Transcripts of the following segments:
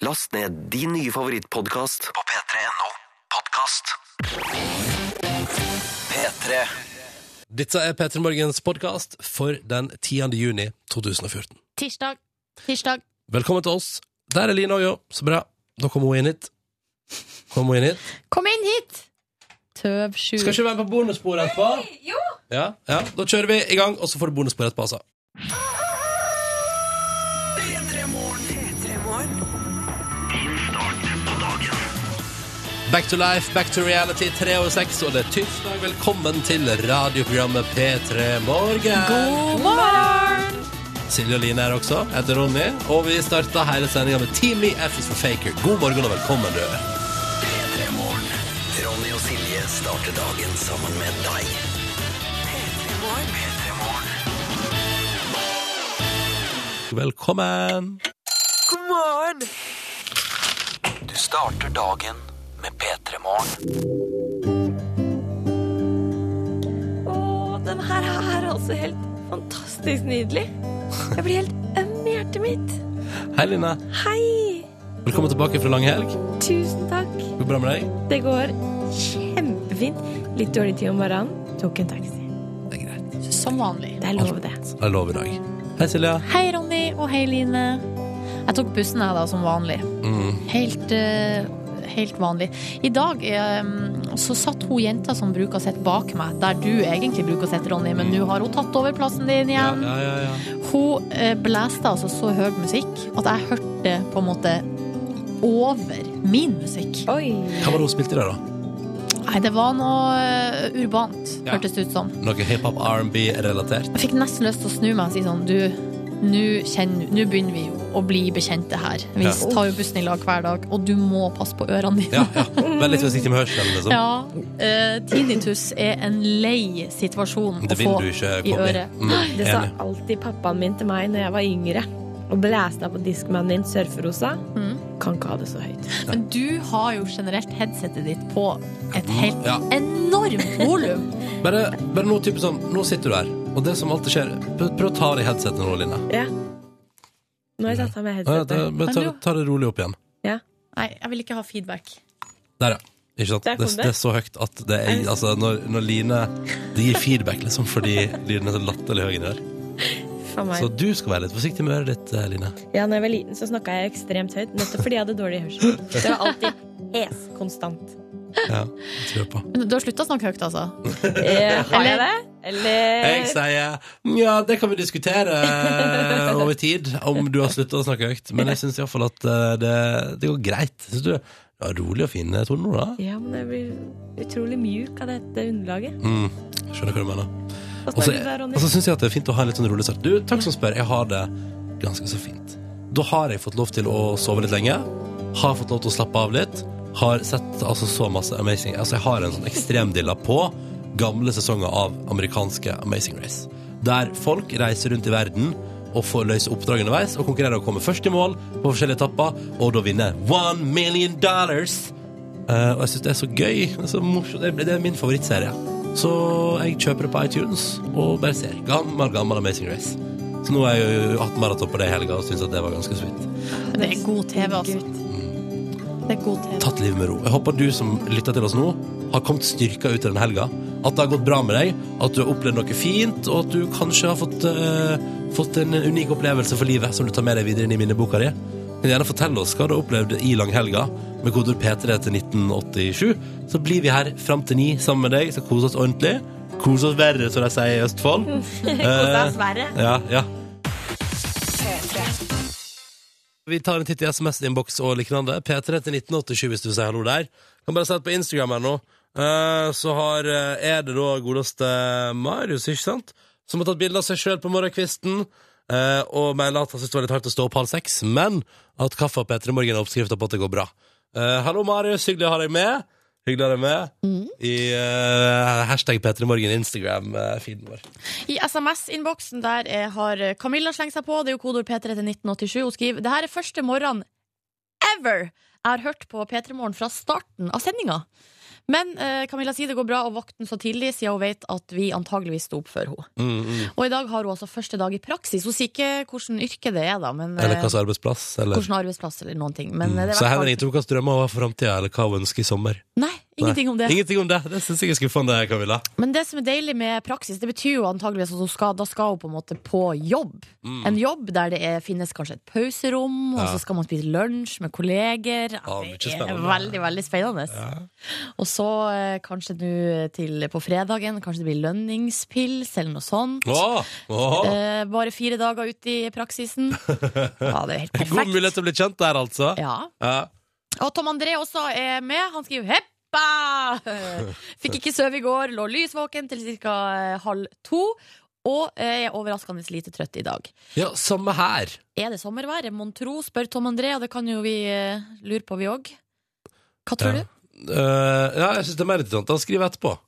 Last ned din nye favorittpodkast på p3.no podkast. P3. Dette er P3 Morgens podkast for den 10. juni 2014. Tirsdag. Tirsdag. Velkommen til oss. Der er Line og jo. Så bra. Da kommer hun inn hit. Kom hun inn hit. Kom inn hit! Tøv sju. Skal ikke være på bonussporet etterpå? Jo! Ja, ja, Da kjører vi i gang, og så får du bonussporet etterpå, altså. Back to life, back to reality, tre over seks, og det er tirsdag. Velkommen til radioprogrammet P3 Morgen. God morgen! Silje og Line er også. Jeg heter Ronny, og vi starta hele sendinga med Team Me F is for Faker. God morgen og velkommen, du. P3 Morgen. Ronny og Silje starter dagen sammen med deg. P3 Morgen. P3 Morgen. Velkommen. God morgen! Du starter dagen med P3 Morgen. Å, den her er altså helt fantastisk nydelig. Jeg blir helt øm i hjertet mitt. Hei, Line. Hei! Velkommen tilbake fra lang helg. Tusen takk. Går det bra med deg? Det går kjempefint. Litt dårlig tid om morgenen. Tok en taxi. Det er greit. Som vanlig. Det er lov, det. Det er lov i dag. Hei, Silja. Hei, Ronny, og hei, Line. Jeg tok bussen her da, som vanlig. Mm. Helt, eh, helt vanlig. I dag eh, så satt hun jenta som bruker å sitte bak meg, der du egentlig bruker å sitte, Ronny, men nå har hun tatt over plassen din igjen. ja, ja, ja. Hun eh, blæste altså så høy musikk at jeg hørte på en måte over min musikk. Oi. Hva var det hun spilte der, da? Nei, det var noe eh, urbant, Ja. hørtes det ut som. Noe hiphop R&B-relatert? Jeg fikk nesten lyst til å snu meg og si sånn Du, nå begynner vi jo å bli bekjente her. Vi Ja. tar jo bussen i lag hver dag, og du må passe på ørene dine. Ja, ja. Vær litt forsiktig med hørselen, liksom. Ja, Uh, tinnitus er en lei situasjon Det å få du ikke i øret. Mm, Det sa alltid pappaen min til meg når jeg var yngre. Og blæste av på diskmannen din surferosa. Mm. Kan ikke ha det så høyt. Men du har jo generelt headsetet ditt på et helt Ja. enormt volum. Bare, bare nå, type sånn, nå sitter du her, og det som alltid skjer Prøv, prøv å ta av deg headsetet nå, Line. Ja. Nå har jeg tatt av meg headsetet. bare ta, ta det rolig opp igjen. Ja. Nei, jeg vil ikke ha feedback. Der, ja. Ikke sant? Det, det. det er så høyt at det er Altså, når, når Line Det gir feedback, liksom, fordi lyden er så latterlig høy inni der. Så du skal være litt forsiktig med øret ditt, eh, Line. Ja, når jeg var liten, så snakka jeg ekstremt høyt. Nettopp fordi jeg hadde dårlig hørsel. Det var alltid hes konstant. Ja, jeg tror på. Men du har slutta å snakke høyt, altså? Eh, har jeg det? Eller Jeg sier ja, det kan vi diskutere eh, over tid, om du har slutta å snakke høyt. Men jeg syns iallfall at eh, det, det går greit. Syns du det var rolig og fin tone nå, da? Ja, men jeg blir utrolig mjuk av dette underlaget. Mm, skjønner hva du mener. Er og så syns jeg at det er fint å ha en litt sånn rolig start. Du, takk som spør. Jeg har det ganske så fint. Da har jeg fått lov til å sove litt lenge. Har fått lov til å slappe av litt. Har sett altså så masse amazing Altså, jeg har en sånn ekstremdilla på gamle sesonger av amerikanske Amazing Race. Der folk reiser rundt i verden og får løse oppdrag underveis og konkurrerer og kommer først i mål på forskjellige etapper, og da vinner one million dollars. Uh, og jeg syns det er så gøy. Det er, så morsomt. Det er- det er min favorittserie. Så jeg kjøper det på iTunes og bare ser. Gammel, gammel Amazing Race. Så nå har jeg jo hatt maraton på det i helga og syns at det var ganske sweet. Det er god TV, altså. Det er god TV. Tatt livet med ro. Jeg håper du som lytter til oss nå, har kommet styrka ut av den helga. At det har gått bra med deg, at du har opplevd noe fint, og at du kanskje har fått, uh, fått en unik opplevelse for livet som du tar med deg videre inn i minneboka di. Kan gjerne fortelle oss hva du har opplevd i langhelga med kodord P3 til 1987. Så blir vi her fram til ni sammen med deg, så kose oss ordentlig. Kose oss verre, som de sier i Østfold. kose oss verre. Uh, Ja, ja. Vi tar en titt i SMS-innboks og lignende. P3 til 1987 hvis du sier hallo der. Kan bare si at på Instagram her nå, eh, så har, eh, er det da godeste Marius, ikke sant? Som har tatt bilde av seg sjøl på morgenkvisten. eh, og melder at han syns det var litt hardt å stå opp halv seks, men at kaffe og P3 Morgen er oppskrifta på at det går bra. Eh, hallo, Marius. Hyggelig å ha deg med. Hyggelig å ha deg med i uh, hashtag P3 Morgen Instagram-feeden vår. I SMS-innboksen der er, har Camilla slengt seg på. Det er jo kodord P3 til 1987. Hun skriver det her er første morgen ever jeg har hørt på P3 Morgen fra starten av sendinga. Men eh, Camilla sier det går bra å våkne så tidlig, siden hun vet at vi antageligvis sto opp før henne. Mm, mm. Og i dag har hun altså første dag i praksis. Hun sier ikke hvilket yrke det er, da, men Eller eh, slags arbeidsplass. Eller. hvilken arbeidsplass eller noen ting. Men Mm. eh, det er Så hvert heller fall- ingenting hun har for framtida, eller hva hun ønsker i sommer. Nei, ingenting om det. Ingenting om det. Det syns jeg er skuffende, Camilla. Men det som er deilig med praksis, det betyr jo antageligvis at hun skal, da skal hun på en måte på jobb. En jobb der det er, finnes kanskje et pauserom, og Mm. Så skal man spise lunsj med kolleger. Ja, Ja, det er veldig, veldig spennende. Og så eh, kanskje nå til på fredagen, kanskje det blir lønningspils eller noe sånt. Åh, åh. Eh, bare fire dager ute i praksisen. Ja, det er helt God mulighet til å bli kjent der, altså. Ja. Ja. Og Tom André også er med. Han skriver 'heppa'! Fikk ikke sove i går, lå lysvåken til ca. halv to. Og er overraskende lite trøtt i dag. ja, samme her. Er det sommervær? Mon tro, spør Tom André, og det kan jo vi eh, lure på, vi òg. Hva tror Ja. du? Uh, ja, jeg syns det er mer interessant. Han skriver etterpå.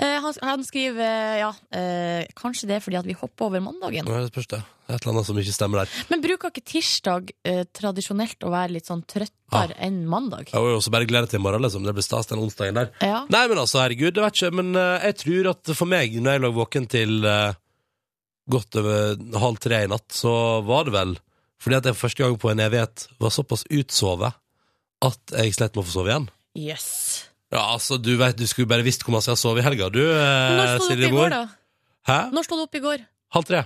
Eh, han, han skriver eh, ja, eh, kanskje det er fordi at vi hopper over mandagen. Det spørs det. Et eller annet som ikke stemmer der. Men bruker ikke tirsdag eh, tradisjonelt å være litt sånn trøttere enn mandag? Jeg vil jo også bare glede til i morgen, liksom. Det blir stas den onsdagen der. Ja. Nei, men altså, herregud, det vet ikke. Men eh, jeg tror at for meg, når jeg lå våken til eh, godt over halv tre i natt, så var det vel fordi at jeg for første gang på en evighet var såpass utsovet at jeg slet med å få sove igjen. Yes. Ja, altså, du vet, du skulle bare visst hvor masse jeg har sovet i helga, du, eh, Når sto du opp i går, da? Hæ? Når sto du opp i går? Halv tre.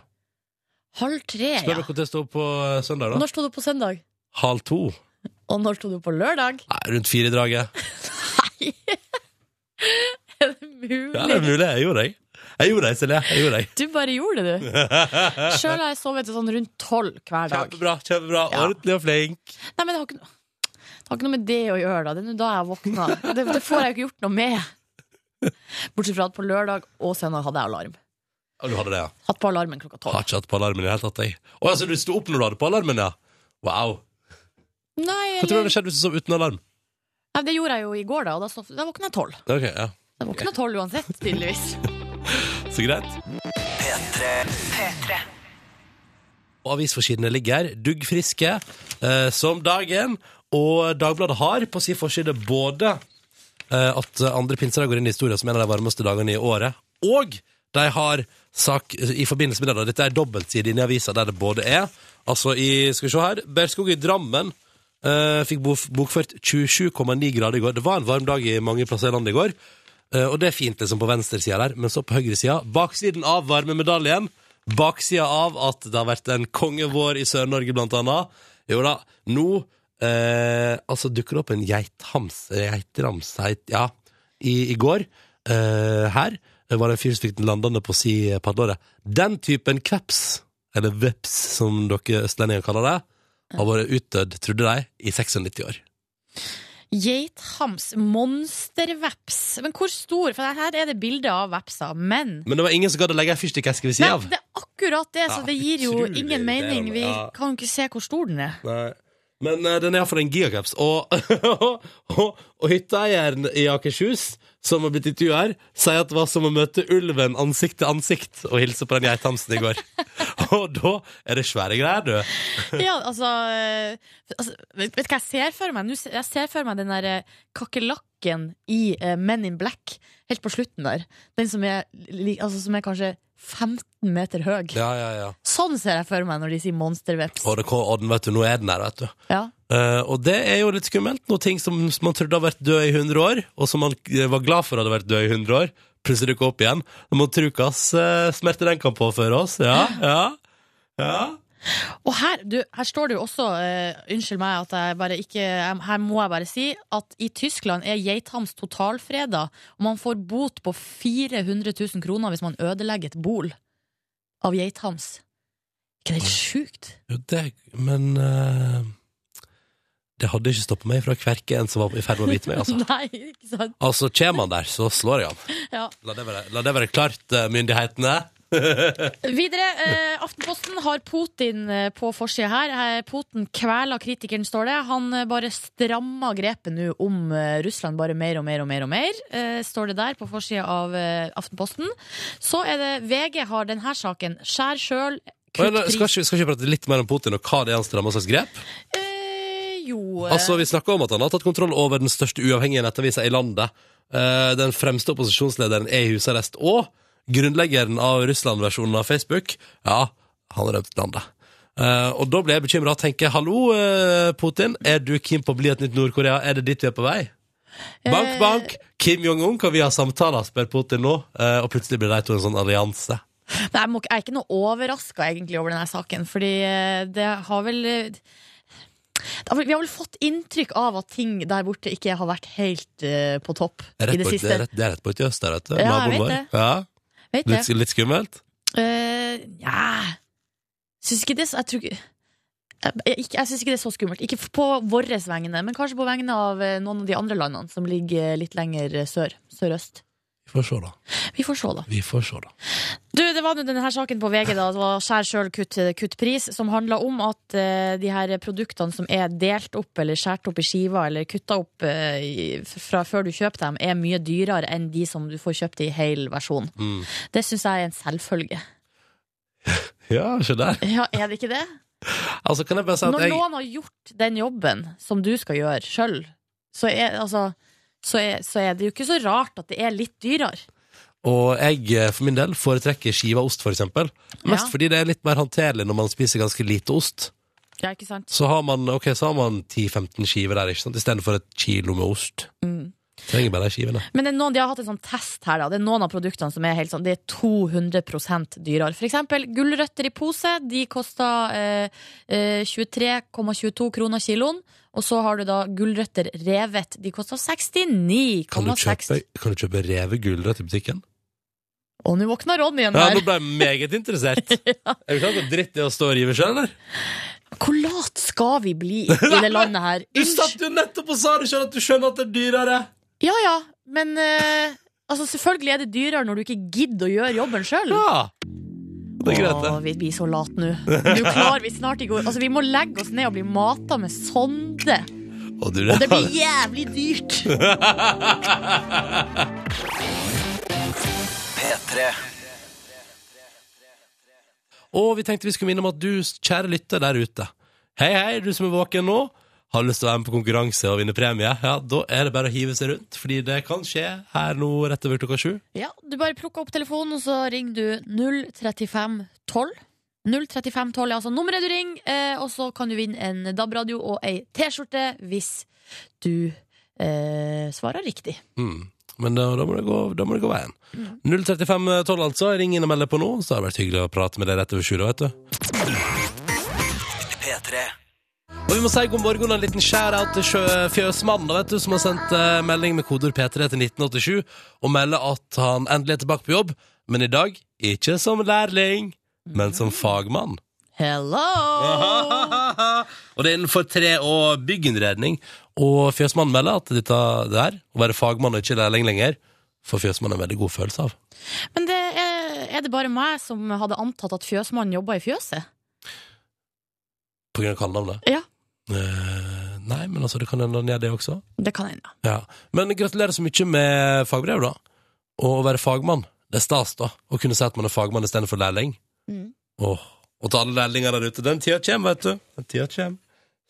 Halv tre, Spør ja. meg når jeg sto opp på eh, søndag, da. Når sto du opp på søndag? Halv to. Og når sto du opp på lørdag? Nei, rundt fire i draget. Nei! er det mulig? Ja, det er mulig. Jeg gjorde det. Jeg gjorde det, Silje. Jeg gjorde det. Du bare gjorde det, du. Sjøl har jeg sovet til sånn rundt tolv hver dag. Kjempebra. kjempebra Ja. Ordentlig og flink. Nei, men det har ikke, no- det har ikke noe med det å gjøre, da. Det er nå da jeg våkna. Det, det får jeg jo ikke gjort noe med. Bortsett fra at på lørdag og søndag hadde jeg alarm. Og du hadde det, ja. Hatt på alarmen klokka tolv. Har ikke hatt på alarmen i det hele tatt, jeg. Å, altså, du sto opp når du hadde på alarmen, ja? Wow. Nei, Hva tror du hadde skjedd hvis du sov uten alarm? nei, det gjorde jeg jo i går, da. Og da, sov- da våkna jeg tolv. Okay, ja. Jeg våkna tolv uansett, tydeligvis. Så greit. P3. P3. Og avisforsidene ligger duggfriske eh, som dagen, og Dagbladet har på sin forside både eh, at andre pinsedag går inn i historien som en av de varmeste dagene i året, og de har sak i forbindelse med det. da. Dette er dobbeltside inne i avisa der det både er Altså i Skal vi se her. Berskog i Drammen eh, fikk bokført 27,9 grader i går. Det var en varm dag i mange plasser i landet i går. Eh, og det er fint liksom på venstresida der, men så på høyresida, baksiden av varmemedaljen, baksida av at det har vært en kongevår i Sør-Norge blant annet, jo da, nå eh, altså dukker det opp en geithams, geiterams, ja, i, i går, eh, her, var det en fyr som fikk den landende på si padlåre. Den typen kveps, eller veps som dere østlendinger kaller det, har vært utdødd, trodde de, i 96 år. Geithams, monsterveps. Men hvor stor? For her er det bilde av vepser, men Men det var ingen som gadd å legge ei fyrstikkeske ved Nei, sida av. det er akkurat det, så det gir jo ingen mening. Vi kan jo ikke se hvor stor den er. Nei. Men uh, den er iallfall en gigacaps. Og, og, og hytteeieren i Akershus, som har blitt intervjua her, sier at det var som å møte ulven ansikt til ansikt og hilse på den geithamsen i går. og da er det svære greier, du. Ja, altså, eh, altså Vet du hva jeg ser for meg? Jeg ser for meg den der eh, kakerlakken i Men in Black, helt på slutten der. Den som er, altså, som er kanskje 15 meter høy. Ja, ja, ja. Sånn ser jeg for meg når de sier monsterveps. Og, det, og den, vet du, nå er den her, vet du. Ja. Uh, og det er jo litt skummelt. Noen ting som man trodde hadde vært død i 100 år, og som man eh, var glad for hadde vært død i 100 år, plutselig dukker opp igjen. Må trukas uh, smerte den kan påføre oss. Ja, ja. ja. Og her, du, her står det jo også, uh, unnskyld meg at jeg bare ikke Her må jeg bare si at i Tyskland er geithams totalfreda, og man får bot på 400 000 kroner hvis man ødelegger et bol av geithams. Ikke det helt sjukt? Jo, det Men uh, det hadde ikke stoppet meg fra å kverke en som var i ferd med å bite meg. Altså, Nei, ikke sant? altså kommer han der, så slår jeg han. Ja. La det være, la det være klart, eh, myndighetene. Videre, eh, Aftenposten har Putin eh, på forsida her. Eh, Putin kveler kritikeren, står det. Han eh, bare strammer grepet nå om Russland bare mer og mer og mer og mer, eh, står det der på forsida av Aftenposten. Så er det VG har denne saken. Skjær sjøl, skal, vi ikke, prate litt mer om Putin og hva det er han strammer slags grep? Jo Altså, Vi snakker om at han har tatt kontroll over den største uavhengige nettavisa i landet. Den fremste opposisjonslederen er i husarrest. Og grunnleggeren av Russland-versjonen av Facebook, ja, han har rømt landet. Uh, og da ble jeg bekymra og tenker hallo, uh, Putin, er du keen på å bli et nytt Nord-Korea? Er det dit vi er på vei? Bank, Eh, bank! Kim Jong-un, kan vi ha samtaler, spør Putin nå. Uh, og plutselig blir de to en sånn allianse. Nei, jeg, må, jeg er ikke noe overraska egentlig over denne saken, fordi eh, det har vel Vi har vel fått inntrykk av at ting der borte ikke har vært helt på topp i det siste. det er rett borti øst der, vet du. Ja, jeg vet det. Ja, Vet litt, det. litt skummelt. Uh, ja Syns ikke det så Jeg tror ikke jeg, jeg, jeg syns ikke det er så skummelt. Ikke på våre vegne, men kanskje på vegne av eh, noen av de andre landene som ligger eh, litt lenger sør. Sørøst. Vi får se, da. Vi får se, da. Vi får se, da. Du, Det var denne her saken på VG, da, det var Skjær sjøl, kutt, kutt pris, som handla om at uh, de her produktene som er delt opp eller skåret opp i skiver eller kutta opp uh, i- fra før du kjøper dem, er mye dyrere enn de som du får kjøpt i hel versjon. Mm. Det syns jeg er en selvfølge. Ja, se der. Ja, Er det ikke det? Altså, Når jeg noen har gjort den jobben som du skal gjøre sjøl, så, er- altså, så, er- så er det jo ikke så rart at det er litt dyrere. Og jeg eh, for min del foretrekker skiva ost, for eksempel. Mest Ja. fordi det er litt mer håndterlig når man spiser ganske lite ost. Ja, ikke sant? Så har man, okay, så har man 10-15 skiver der, ikke sant? istedenfor et kilo med ost. Mm. Trenger bare de skivene. Men det noen, de har hatt en sånn test her. Da. Det er noen av produktene som er helt sånn, det er 200% dyrere. For eksempel gulrøtter i pose. De koster eh, eh, 23,22 kroner kiloen. Og så har du da gulrøtter revet. De koster Kan du 69,6. kjøpe, kan du kjøpe revet gulrøtt i butikken? Og nå våkna Ronny igjen Ja, nå ble jeg meget interessert. Er du klar over dritt det å stå og rive sjøl, eller? Hvor lat skal vi bli i det landet her? Du satt jo nettopp og sa du sjøl at du skjønner at det er dyrere! Ja ja, men uh, altså, selvfølgelig er det dyrere når du ikke gidder å gjøre jobben sjøl. Ja! Det er greit, det. vi blir så late nå. Nå klarer vi snart ikke å Altså, vi må legge oss ned og bli mata med sonde. Og du, Og det blir jævlig dyrt. P3. Og vi tenkte vi skulle minne om at du, kjære lytter der ute Hei, hei, du som er våken nå Har lyst til å være med på konkurranse og vinne premie Ja, da er det bare å hive seg rundt Fordi det kan skje her nå rett over klokka sju Ja, du bare plukker opp telefonen, og så ringer du 03512. 03512 er altså nummeret du ringer, eh, og så kan du vinne en DAB-radio og ei T-skjorte hvis du eh, svarer riktig. mm. Men da, da, må det gå, da må det gå veien 03512 altså, ring inn og meld deg på nå Så har det vært hyggelig å prate med deg rett over sju da, vet du P3. Og vi må si god morgen og en liten shout-out til fjøsmannen vet du, som har sendt eh, melding med koder P3 til 1987 og melder at han endelig er tilbake på jobb, men i dag ikke som lærling, men som fagmann. Hello! og det er innenfor tre- og bygginnredning. Og fjøsmannen melder at dette der, å være fagmann og ikke lærling lenger, får fjøsmannen en veldig god følelse av. Men det er, er det bare meg som hadde antatt at fjøsmannen jobba i fjøset? På grunn av kallenavnet. Ja. Eh, nei, men altså, det kan hende han gjør det også. Det kan hende. Ja. Men gratulerer så mye med fagbrev, da. Og å være fagmann. Det er stas, da. Å kunne si at man er fagmann istedenfor lærling. Mm. Åh, og til alle lærlinger der ute. Den tida kommer, vet du. Den tida kommer.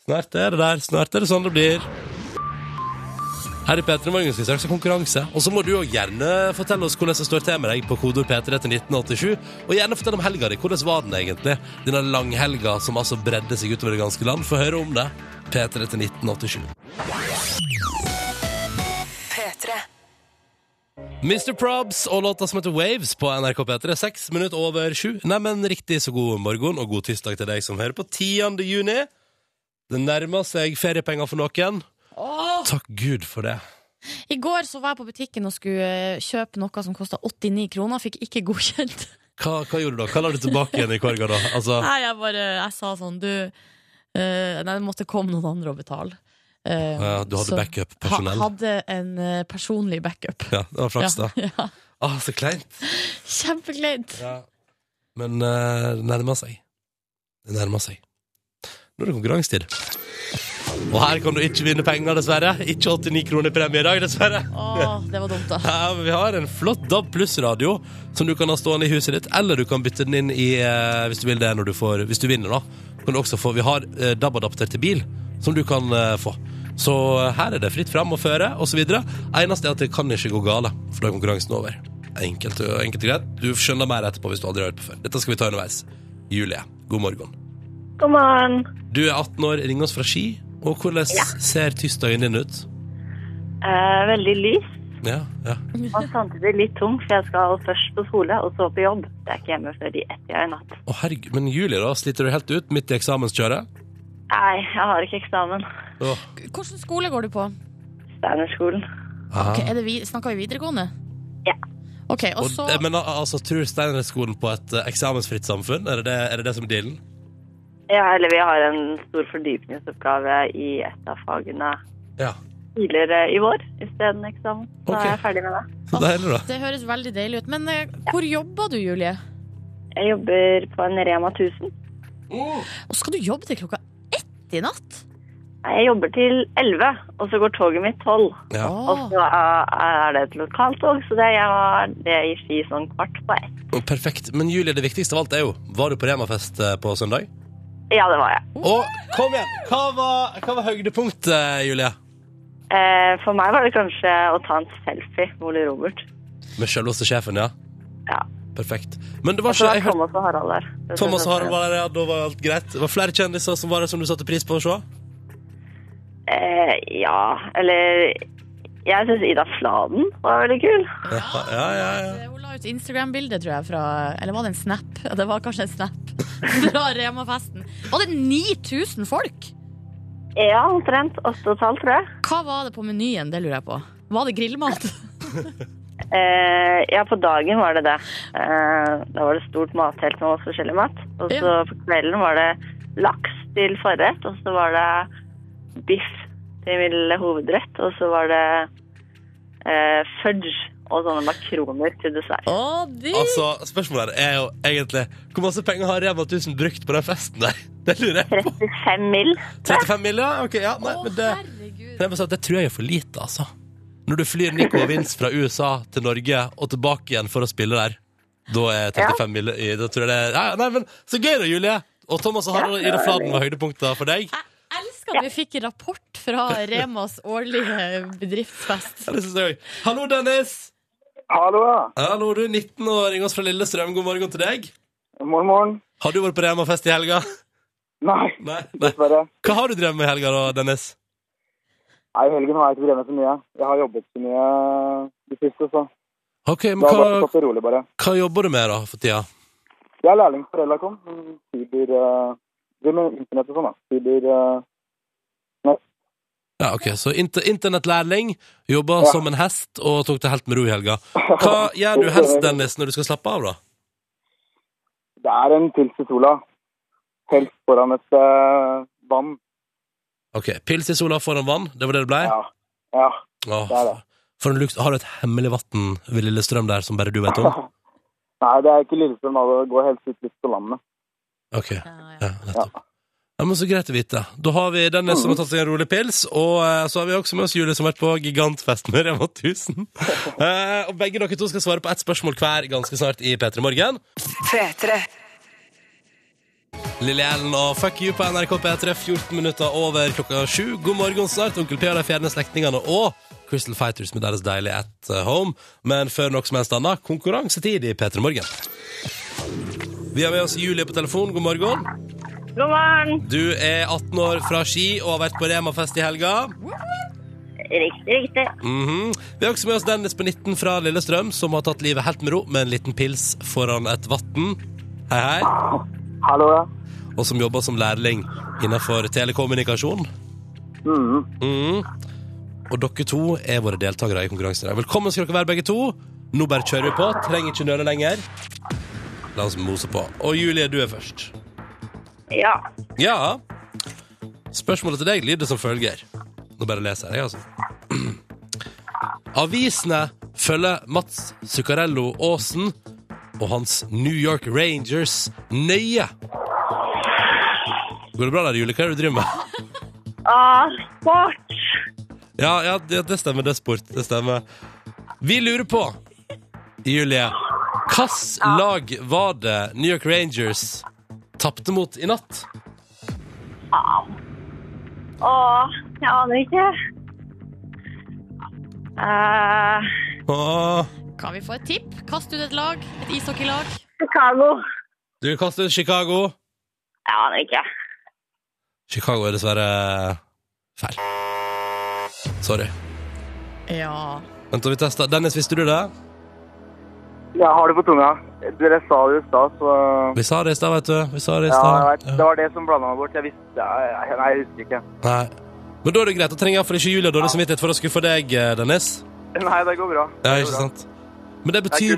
Snart er det der. Snart er det sånn det blir. Her i P3 Morgen skal vi straks ha konkurranse. Og så må du òg gjerne fortelle oss hvordan det står til med deg på kodeord P3 til 1987. Og gjerne fortell om helga di. Hvordan var den egentlig? Denne langhelga som altså bredde seg utover det ganske land. Få høre om det. P3 til 1987. P3. Mr. Probs og låta som heter Waves på NRK P3. Seks minutter over sju. Neimen, riktig så god morgen og god tirsdag til deg som hører på 10. juni. Det nærmer seg feriepenger for noen. Takk Gud for det. I går så var jeg på butikken og skulle eh, kjøpe noe som kosta 89 kroner. Fikk ikke godkjent. Hva, hva gjorde du da? Hva la du tilbake igjen i korga da? Altså, Nei, jeg bare Jeg sa sånn, du uh, Nei, det måtte komme noen andre og betale. Uh, ja, du hadde backup-personell. Ha, hadde en uh, personlig backup. Ja, det var flaks, da. Ja. Ah, så kleint. Kjempekleint. Ja. Men det nærmer seg. Det nærmer seg. Nå er det konkurransetid. Og her kan du ikke vinne penger, dessverre. Ikke 89 kroner premie i dag, dessverre. Åh, det var dumt, da. Ja, men Vi har en flott DAB pluss-radio som du kan ha stående i huset ditt, eller du kan bytte den inn i, eh, hvis du vil det når du får, hvis du vinner. da. Kan du også få, Vi har eh, DAB-adapter til bil, som du kan eh, få. Så eh, her er det fritt fram og føre, osv. Eneste er at det kan ikke gå gale, for da er konkurransen over. Enkelt, og- enkelt og greit. Du skjønner mer etterpå hvis du aldri har hørt på før. Dette skal vi ta underveis. Julie, god morgen. God morgen. Du er 18 år, ringer oss fra Ski. Og hvordan ser tirsdagen din ut? Eh, veldig lys Ja, ja. og samtidig litt tung, for jeg skal først på skole og så på jobb. Jeg er ikke hjemme før de ett-tida i natt. Å herregud, men Julie da, sliter du helt ut midt i eksamenskjøret? Nei, jeg har ikke eksamen. Åh, Hvilken skole går du på? Steinerskolen. Okay, Ok, er det vi, snakker vi videregående? Ja. Okay, og Og, så eh, men altså, tror Steinerskolen på et eh, eksamensfritt samfunn? Er det det, er det, det som er dealen? Ja, eller vi har en stor fordypningsoppgave i et av fagene Ja. tidligere i vår isteden eksamen. Så okay. er jeg ferdig med det. Så deilig, da. Det høres veldig deilig ut. Men eh, hvor jobber du, Julie? Jeg jobber på en Rema 1000. Og skal du jobbe til klokka ett i natt? Nei, Jeg jobber til 11, og så går toget mitt 12. Ja. Og så er det et lokaltog, så det er det i Ski sånn kvart på ett. Perfekt. Men Julie, det viktigste av alt er jo Var du på Remafest eh, på søndag? Ja, det var jeg. Og kom igjen! Hva var, hva var høydepunktet, Julie? Eh, For meg var det kanskje å ta en selfie med Ole Robert. Med selveste sjefen, ja? Ja. Perfekt. Men det var ikke jeg Thomas og Harald der. Det Thomas og Harald var der, ja. Da var alt greit. Det var flere kjendiser som var der som du satte pris på å se? Eh, ja, eller Jeg syns Ida Fladen var veldig kul. Ja, ja, ja. ja. Hun la ut Instagram-bilde, tror jeg, fra Eller var det en snap? Det var kanskje en snap. Fra Rema-festen. Var det 9000 folk? Ja, omtrent. Åtte og et halvt, tror jeg. Hva var det på menyen? Det lurer jeg på. Var det grillmat? Eh, ja, på dagen var det det. Eh, da var det stort mattelt med masse forskjellig mat. Og så Ja. på kvelden var det laks til forrett, og så var det biff til hovedrett, og så var det eh, fudge og sånne makroner til dessert. Å, digg! Altså, spørsmålet her er jo egentlig Hvor masse penger har Rema 1000 brukt på den festen der? Det lurer jeg på. 35 mill. 35 mill., ja? Ok, ja. Nei, Å, men det, herregud. det, tror jeg er for lite, altså. Når du flyr Nico og Vince fra USA til Norge og tilbake igjen for å spille der, da er 35 mill. i Da tror jeg det er Nei, men så gøy da, Julie! Og Thomas og Harald Ida Fladen var høydepunkter for deg. Elsker at vi fikk rapport fra Remas årlige bedriftsfest. Ja, det synes jeg. Hallo, Dennis! Hallo, ja. Hallo, du er 19 år, ringer oss fra Lillestrøm. God morgen til deg. Morgen, morgen. Har du vært på Rema-fest i helga? Nei, Nei, nei. dessverre. Hva har du drevet med i helga, da, Dennis? Nei, i helgen har jeg ikke drevet så mye. Jeg har jobbet så mye det siste, så Ok, men hva, rolig, bare. hva jobber du med da for tida? Jeg er lærling på Relacom. Fiber... Uh, med internett og sånn, da. Fiber... Uh, Ja, ok, Så inter internettlærling, jobba Ja. som en hest og tok det helt med ro i helga. Hva gjør du helst, Dennis, når du skal slappe av, da? det er en pils i sola. Helst foran et uh, vann. Ok, Pils i sola foran vann, det var det det ble? Ja. Ja. Åh, det er det. For en luks, Har du et hemmelig vann ved Lillestrøm der som bare du vet om? Nei, det er ikke Lillestrøm. Det går helst ut litt på landet. Ok, Ja, nettopp. Ja, men Så greit å vite. Da har vi Dennis som har tatt seg en rolig pils, og eh, så har vi også med oss Julie som har vært på gigantfest med Rema 1000. Eh, og begge dere to skal svare på ett spørsmål hver ganske snart i P3 Morgen. Lille Ellen og Fuck You på NRK P3, 14 minutter over klokka sju. God morgen snart, Onkel P og de fjerne slektningene og Crystal Fighters med deres deilige At Home. Men før noe som helst annet, konkurransetid i P3 Morgen. Vi har med oss Julie på telefon. God morgen. God morgen. Du er 18 år fra Ski og har vært på Rema-fest i helga. Riktig, riktig. Mhm. Vi har også med oss Dennis på 19 fra Lillestrøm, som har tatt livet helt med ro med en liten pils foran et vann. Hei, hei. Hallo, ja. Og som jobber som lærling innenfor telekommunikasjon. Mhm. Mm. Og dere to er våre deltakere i konkurransen. Velkommen skal dere være, begge to. Nå bare kjører vi på. Trenger ikke nøle lenger. La oss mose på. Og Julie, du er først. Ja. Ja. Spørsmålet til deg lyder som følger. Nå bare leser jeg, altså. Avisene følger Mats Zuccarello Aasen og hans New York Rangers nøye. Går det bra der, Julie? Hva er det du driver med? Ah, sport. Ja, ja det, det stemmer. Det er sport. Det stemmer. Vi lurer på, Julie, hvilket lag var det New York Rangers tapte mot i natt? Åh, jeg aner ikke. Eh, Åh. Kan vi få et tipp? Kast ut et lag. Et ishockeylag. Chicago. Du kaster ut Chicago. Jeg aner ikke. Chicago er dessverre feil. Sorry. Ja. Vent, vi tester. Dennis, visste du det? Jeg har det på tunga. Dere sa det i stad, så Vi sa det i stad, vet du. Vi sa det i ja, stad. jeg vet. Det var det som blanda meg bort. Jeg visste jeg, Nei, jeg husker ikke. Nei. Men da er det greit. Da trenger iallfall ikke Julia dårlig samvittighet for å skuffe deg, eh, Dennis. Nei, det går bra. Det ja, ikke bra. sant? Men det Det betyr.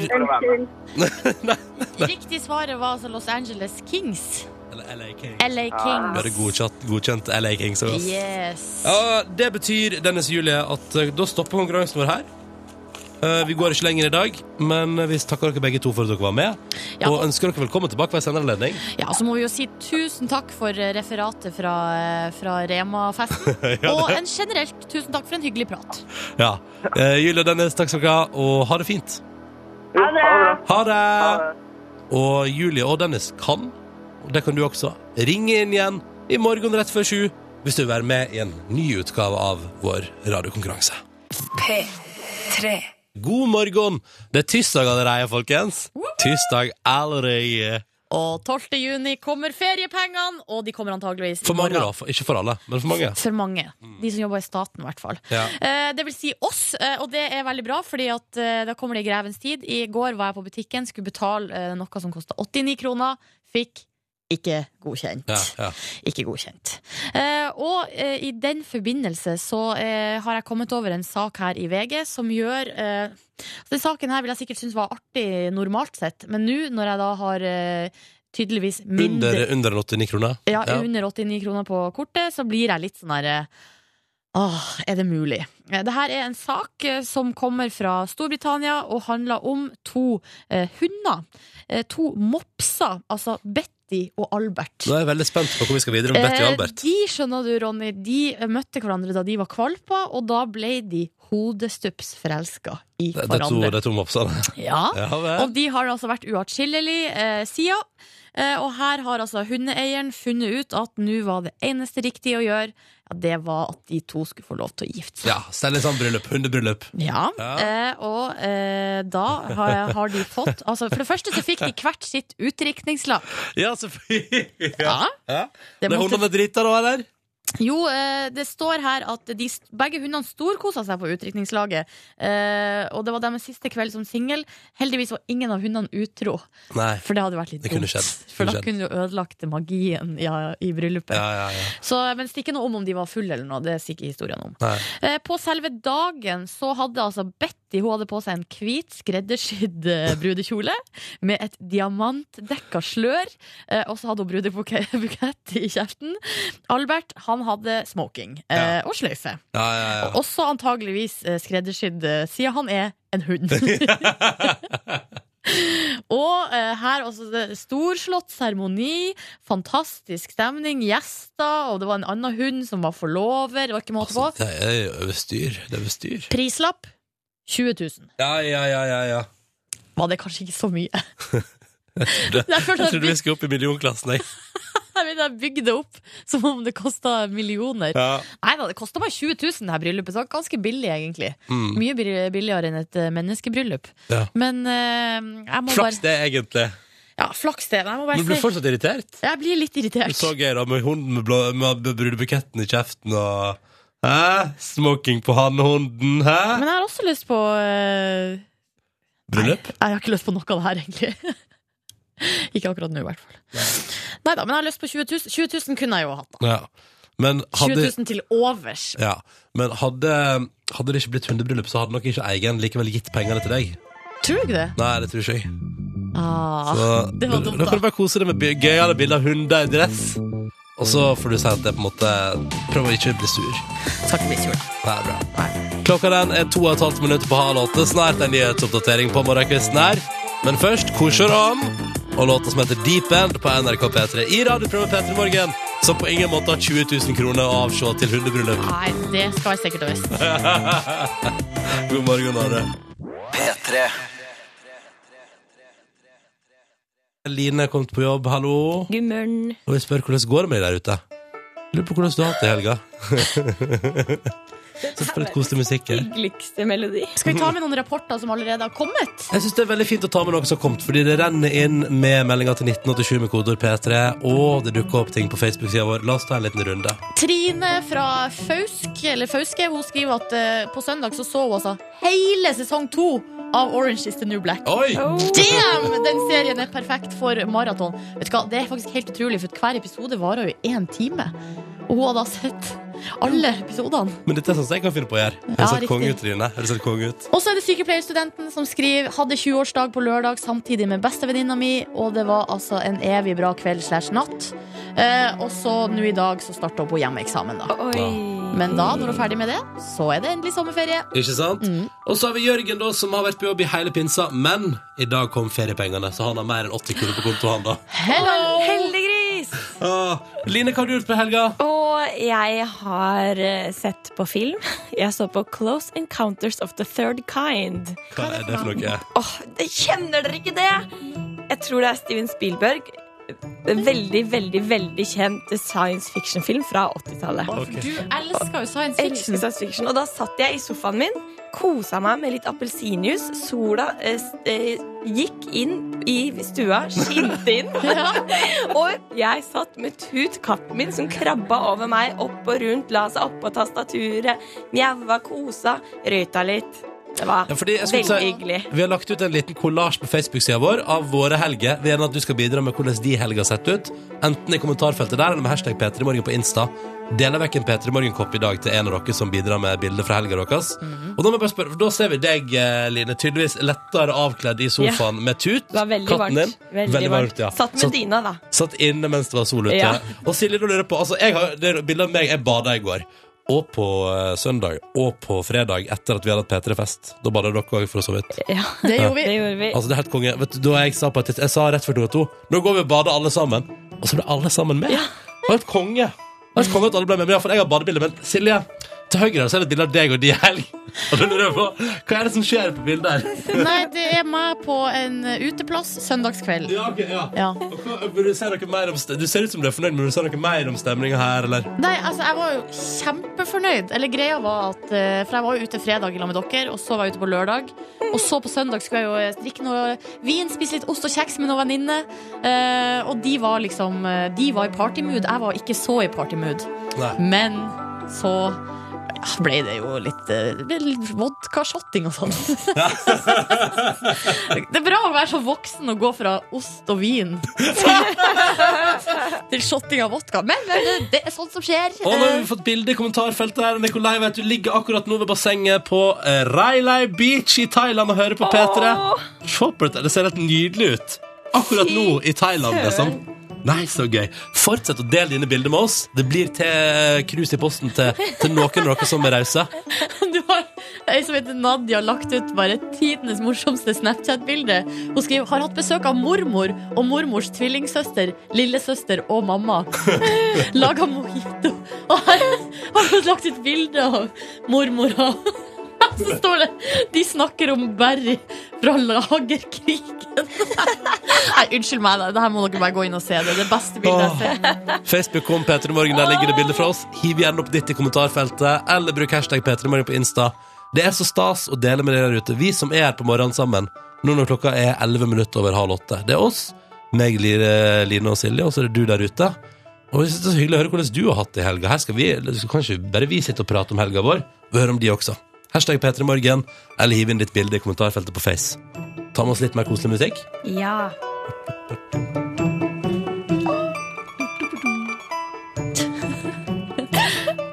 Riktig svaret var altså Los Angeles Kings. Eller LA Kings. LA Kings. Bare godkjent, godkjent LA Kings. Yes. Ja, Det betyr, Dennis og Julie, at eh, da stopper konkurransen vår her. Eh, vi går ikke lenger i dag, men vi takker dere begge to for at dere var med. Ja, Og ønsker dere velkommen tilbake ved senere anledning. Ja, så må vi jo si tusen takk for eh, referatet fra, eh, fra Rema-festen. Ja, Og en generelt tusen takk for en hyggelig prat. Ja. Eh, Julie og Dennis, takk skal dere ha, og ha det fint. Ha det. Ha det! Ha det. Og Julie og Dennis kan, og det kan du også, ringe inn igjen i morgen rett før sju hvis du vil være med i en ny utgave av vår radiokonkurranse. P3. God morgen! Det er tirsdag allerede, folkens. Tirsdag allerede. Og 12. juni kommer feriepengene, og de kommer antageligvis For mange, da. For, ikke for alle, men for mange. For mange. De som jobber i staten, i hvert fall. Ja. Eh, det vil si oss, eh, og det er veldig bra, fordi at eh, da kommer det i grevens tid. I går var jeg på butikken, skulle betale eh, noe som kosta 89 kroner. Fikk ikke godkjent. Ja, ja. Ikke godkjent. Eh, og eh, i den forbindelse så eh, har jeg kommet over en sak her i VG som gjør eh, Den saken her vil jeg sikkert synes var artig normalt sett, men nå når jeg da har eh, tydeligvis mindre Under, under 89 kroner? ja, under 89 kroner på kortet, så blir jeg litt sånn herre Åh, er det mulig? Dette er en sak eh, som kommer fra Storbritannia og handler om to eh, hunder. Eh, to mopser, altså Betty og Albert. Nå er jeg veldig spent på hvor vi skal videre med Betty og Eh, Albert. De skjønner du, Ronny, de møtte hverandre da de var kvalper, og da ble de hodestups forelska i Det, det, er to, hverandre. det er to mopsene. Ja. Ja. Og de har altså vært uatskillelige eh, siden. Eh, og her har altså hundeeieren funnet ut at nå var det eneste riktige å gjøre, ja, det var at de to skulle få lov til å gifte seg. Ja, Stell sånn bryllup. Hundebryllup. Ja, Ja. Eh, og eh, da har, har de fått Altså, for det første så fikk de hvert sitt utdrikningslag. Ja, selvfølgelig. Ja. Ja. Det er måtte- hundene drita, da, eller? Jo, eh, det står her at de, begge hundene storkosa seg på utdrikningslaget. Eh, og det var deres siste kveld som singel. Heldigvis var ingen av hundene utro, Nei. for det hadde vært litt Det kunne dumt. skjedd. For da kunne du ødelagt magien ja, i bryllupet. Ja, ja, ja. Så, men det stikker noe om om de var fulle eller noe. Det sier ikke historien om. Nei. Eh, på selve dagen så hadde altså Betty hun hadde på seg en hvit skreddersydd eh, brudekjole med et diamantdekka slør, eh, og så hadde hun brudebukett i kjeften. Albert han hadde smoking eh, og sløyfe. Ja, ja, ja. Også antageligvis eh, skreddersydd, eh, siden han er en hund. Og eh, her også det, storslått seremoni, fantastisk stemning, gjester, og det var en annen hund som var forlover. Det var ikke måte på. Altså, det er jo over styr. Det er over styr. Prislapp 20 000. Ja, ja, ja, ja, ja. Var det kanskje ikke så mye? Jeg følte jeg trodde vi skulle opp i millionklassen, jeg. Jeg bygde det opp som om det kosta millioner. Ja. Nei da, det kosta bare 20 000, det her bryllupet. Så ganske billig, egentlig. Mm. Mye billigere enn et eh, menneskebryllup. Ja. Men eh, jeg må Flaks bare det, egentlig. Ja, flaks det. Jeg må bare Men du blir si fortsatt irritert? Jeg blir litt irritert. Så gøy, da, med hunden med, blå, med brudebuketten i kjeften og Hæ? Smoking på hannhunden, hæ? Men jeg har også lyst på eh, Bryllup? Nei, jeg har ikke lyst på noe av det her, egentlig. ikke akkurat nå, i hvert fall. Nei da, men jeg har lyst på 20 000. 20 000 kunne jeg jo hatt. da. Ja. Men 20 000 til overs. ja. Men hadde, hadde det ikke blitt hundebryllup, så hadde nok ikke eieren likevel gitt pengene til deg. Tror du ikke det? Nei, det tror ikke jeg. Ah, Så, det var dumt, da kan du bare kose deg med gøyale bilder av hunder i dress. Og så får du si at det på en måte Prøv å ikke bli sur. Skal ikke bli sur. Er bra. Klokka den er to og et halvt minutter på halv åtte. Snart en nyhetsoppdatering på morgenkvisten her. Men først Korsoran og låta som heter Deep End på NRK P3 i radioprogrammet P3 Morgen, som på ingen måte har 20 000 kroner å avse til hundebryllup. Nei, det skal jeg sikkert ha. God morgen, Are. P3. Line er kommet på jobb, hallo. God morgen. Og vi spør hvordan går det med deg der ute. Lurer på hvordan du har hatt det i helga. Så koselig musikk her. Hyggeligste melodi. Skal vi ta med noen rapporter som allerede har kommet? Jeg synes det er veldig fint å ta med noe som har kommet, fordi det renner inn med meldinger til 1987 med kodeord P3, og det dukker opp ting på Facebook-sida vår. La oss ta en liten runde. Trine fra Fausk, eller Fauske hun skriver at uh, på søndag så så hun altså hele sesong to av Orange is the New Black. Oi! Damn! Den serien er perfekt for maraton. Vet du hva, Det er faktisk helt utrolig, for hver episode varer jo én time. Og hun har da sett alle episodene. Men dette er sånn som jeg kan finne på å gjøre. Har Ja, du sett konge ut, Trine? Har du sett konge ut? Og så er det sykepleierstudenten som skriver Hadde 20-årsdag på lørdag samtidig med bestevenninna mi, og det var altså en evig bra kveld slash natt. Eh, og så nå i dag så starta hun på hjemmeeksamen, da. Oi. Men da, når du er ferdig med det, så er det endelig sommerferie. Ikke sant? Og så har vi Jørgen, da, som har vært på jobb i hele pinsa, men i dag kom feriepengene, så han har mer enn 80 kroner på konto, han da. Hello! Heldiggris! Ah, Line, hva har du gjort på helga? Og jeg har eh, sett på film. Jeg så på Close Encounters of the Third Kind. Hva er det for noe? Åh, oh, Kjenner dere ikke det? Jeg tror det er Steven Spielberg. Veldig, veldig, veldig kjent science fiction-film fra 80-tallet. Du elsker jo science fiction. elsker science fiction, og da satt jeg i sofaen min, kosa meg med litt appelsinjuice. Sola eh, eh, gikk inn i stua, skinte inn. og jeg satt med Tut, katten min, som krabba over meg, opp og rundt, la seg oppå tastaturet, mjaua, kosa, røyta litt. Det var Ja, veldig si- hyggelig. Vi har lagt ut en liten kollasj på Facebook-sida vår av våre helger. Vi er gjerne at du skal bidra med hvordan de helger har sett ut. Enten i kommentarfeltet der eller med hashtag P3morgen på Insta. Deler vekk en P3 Morgen-kopp i dag til en av dere som bidrar med bilde fra helga deres. Mhm. Og da må jeg bare spørre, da ser vi deg, eh, Line, tydeligvis lettere avkledd i sofaen med tut. Det var veldig Katten varmt. din. Veldig, varmt. ja. Satt med Satt- dyna, da. Satt inne mens det var sol ute. Ja. Og Silje, du lurer på altså, jeg har, Det bildet av meg, jeg bada i går. Og på eh, søndag og på fredag etter at vi hadde hatt P3-fest. Da bada dere òg, for så vidt. Ja, Det gjorde vi. det gjorde vi. Altså, det er helt konge. Vet du, da jeg sa på et, jeg sa rett før klokka to Nå går vi og bader alle sammen. Og så ble alle sammen med. Det var helt konge. Det var helt konge at alle ble med. Men iallfall, jeg har badebilde. Men Silje, til høyre så er det et bilde av deg og de helg. Og da lurer jeg på, hva er det som skjer på bildet her? Nei, det er meg på en eh, uteplass søndagskveld. Ja, ok, ja. Ja. Hva, du, om, du ser ut som du er fornøyd, men du ser noe mer om stemninga her, eller? Nei, altså, jeg var jo kjempefornøyd. Eller greia var at eh, For jeg var jo ute fredag sammen med dere, og så var jeg ute på lørdag. Og så på søndag skulle jeg jo drikke noe vin, spise litt ost og kjeks med noen venninner. Eh, og de var liksom De var i partymood. Jeg var ikke så i partymood. Men så ja, ble det jo litt, litt vodkashotting og sånn. det er bra å være så voksen og gå fra ost og vin til shotting av vodka. Men, men det er sånt som skjer. Og nå har vi fått bilde i kommentarfeltet her. Nikolai vet du ligger akkurat nå ved bassenget på eh, Railai Beach i Thailand og hører på P3. Se på dette, det ser helt nydelig ut. Akkurat nå i Thailand, liksom. Nei, så gøy. Fortsett å dele dine bilder med oss. Det blir til krus i posten til, til noen av dere som er rause. Du har ei som heter Nadia lagt ut bare tidenes morsomste Snapchat-bilde. Hun skriver har hatt besøk av mormor og mormors tvillingsøster, lillesøster og mamma. Laga mojito. Og her har hun lagt ut bilde av mormor og så står det 'De snakker om Barry fra lagerkrigen'. Nei, unnskyld meg, da. det her må dere bare gå inn og se. Det er det beste bildet jeg ser. Facebook kom P3 Morgen, der ligger det bilder fra oss. Hiv gjerne opp ditt i kommentarfeltet, eller bruk hashtag P3 Morgen på Insta. Det er så stas å dele med dere der ute. Vi som er her på morgenen sammen, nå når klokka er 11 minutter over halv åtte. Det er oss, meg, Line og Silje, og så er det du der ute. Og det er så hyggelig å høre hvordan du har hatt det i helga. Her skal vi, eller skal kanskje bare vi sitte og prate om helga vår, og høre om de også. Hashtag P3 Morgen, eller hiv inn ditt bilde i kommentarfeltet på Face. Ta med oss litt mer koselig musikk. Ja.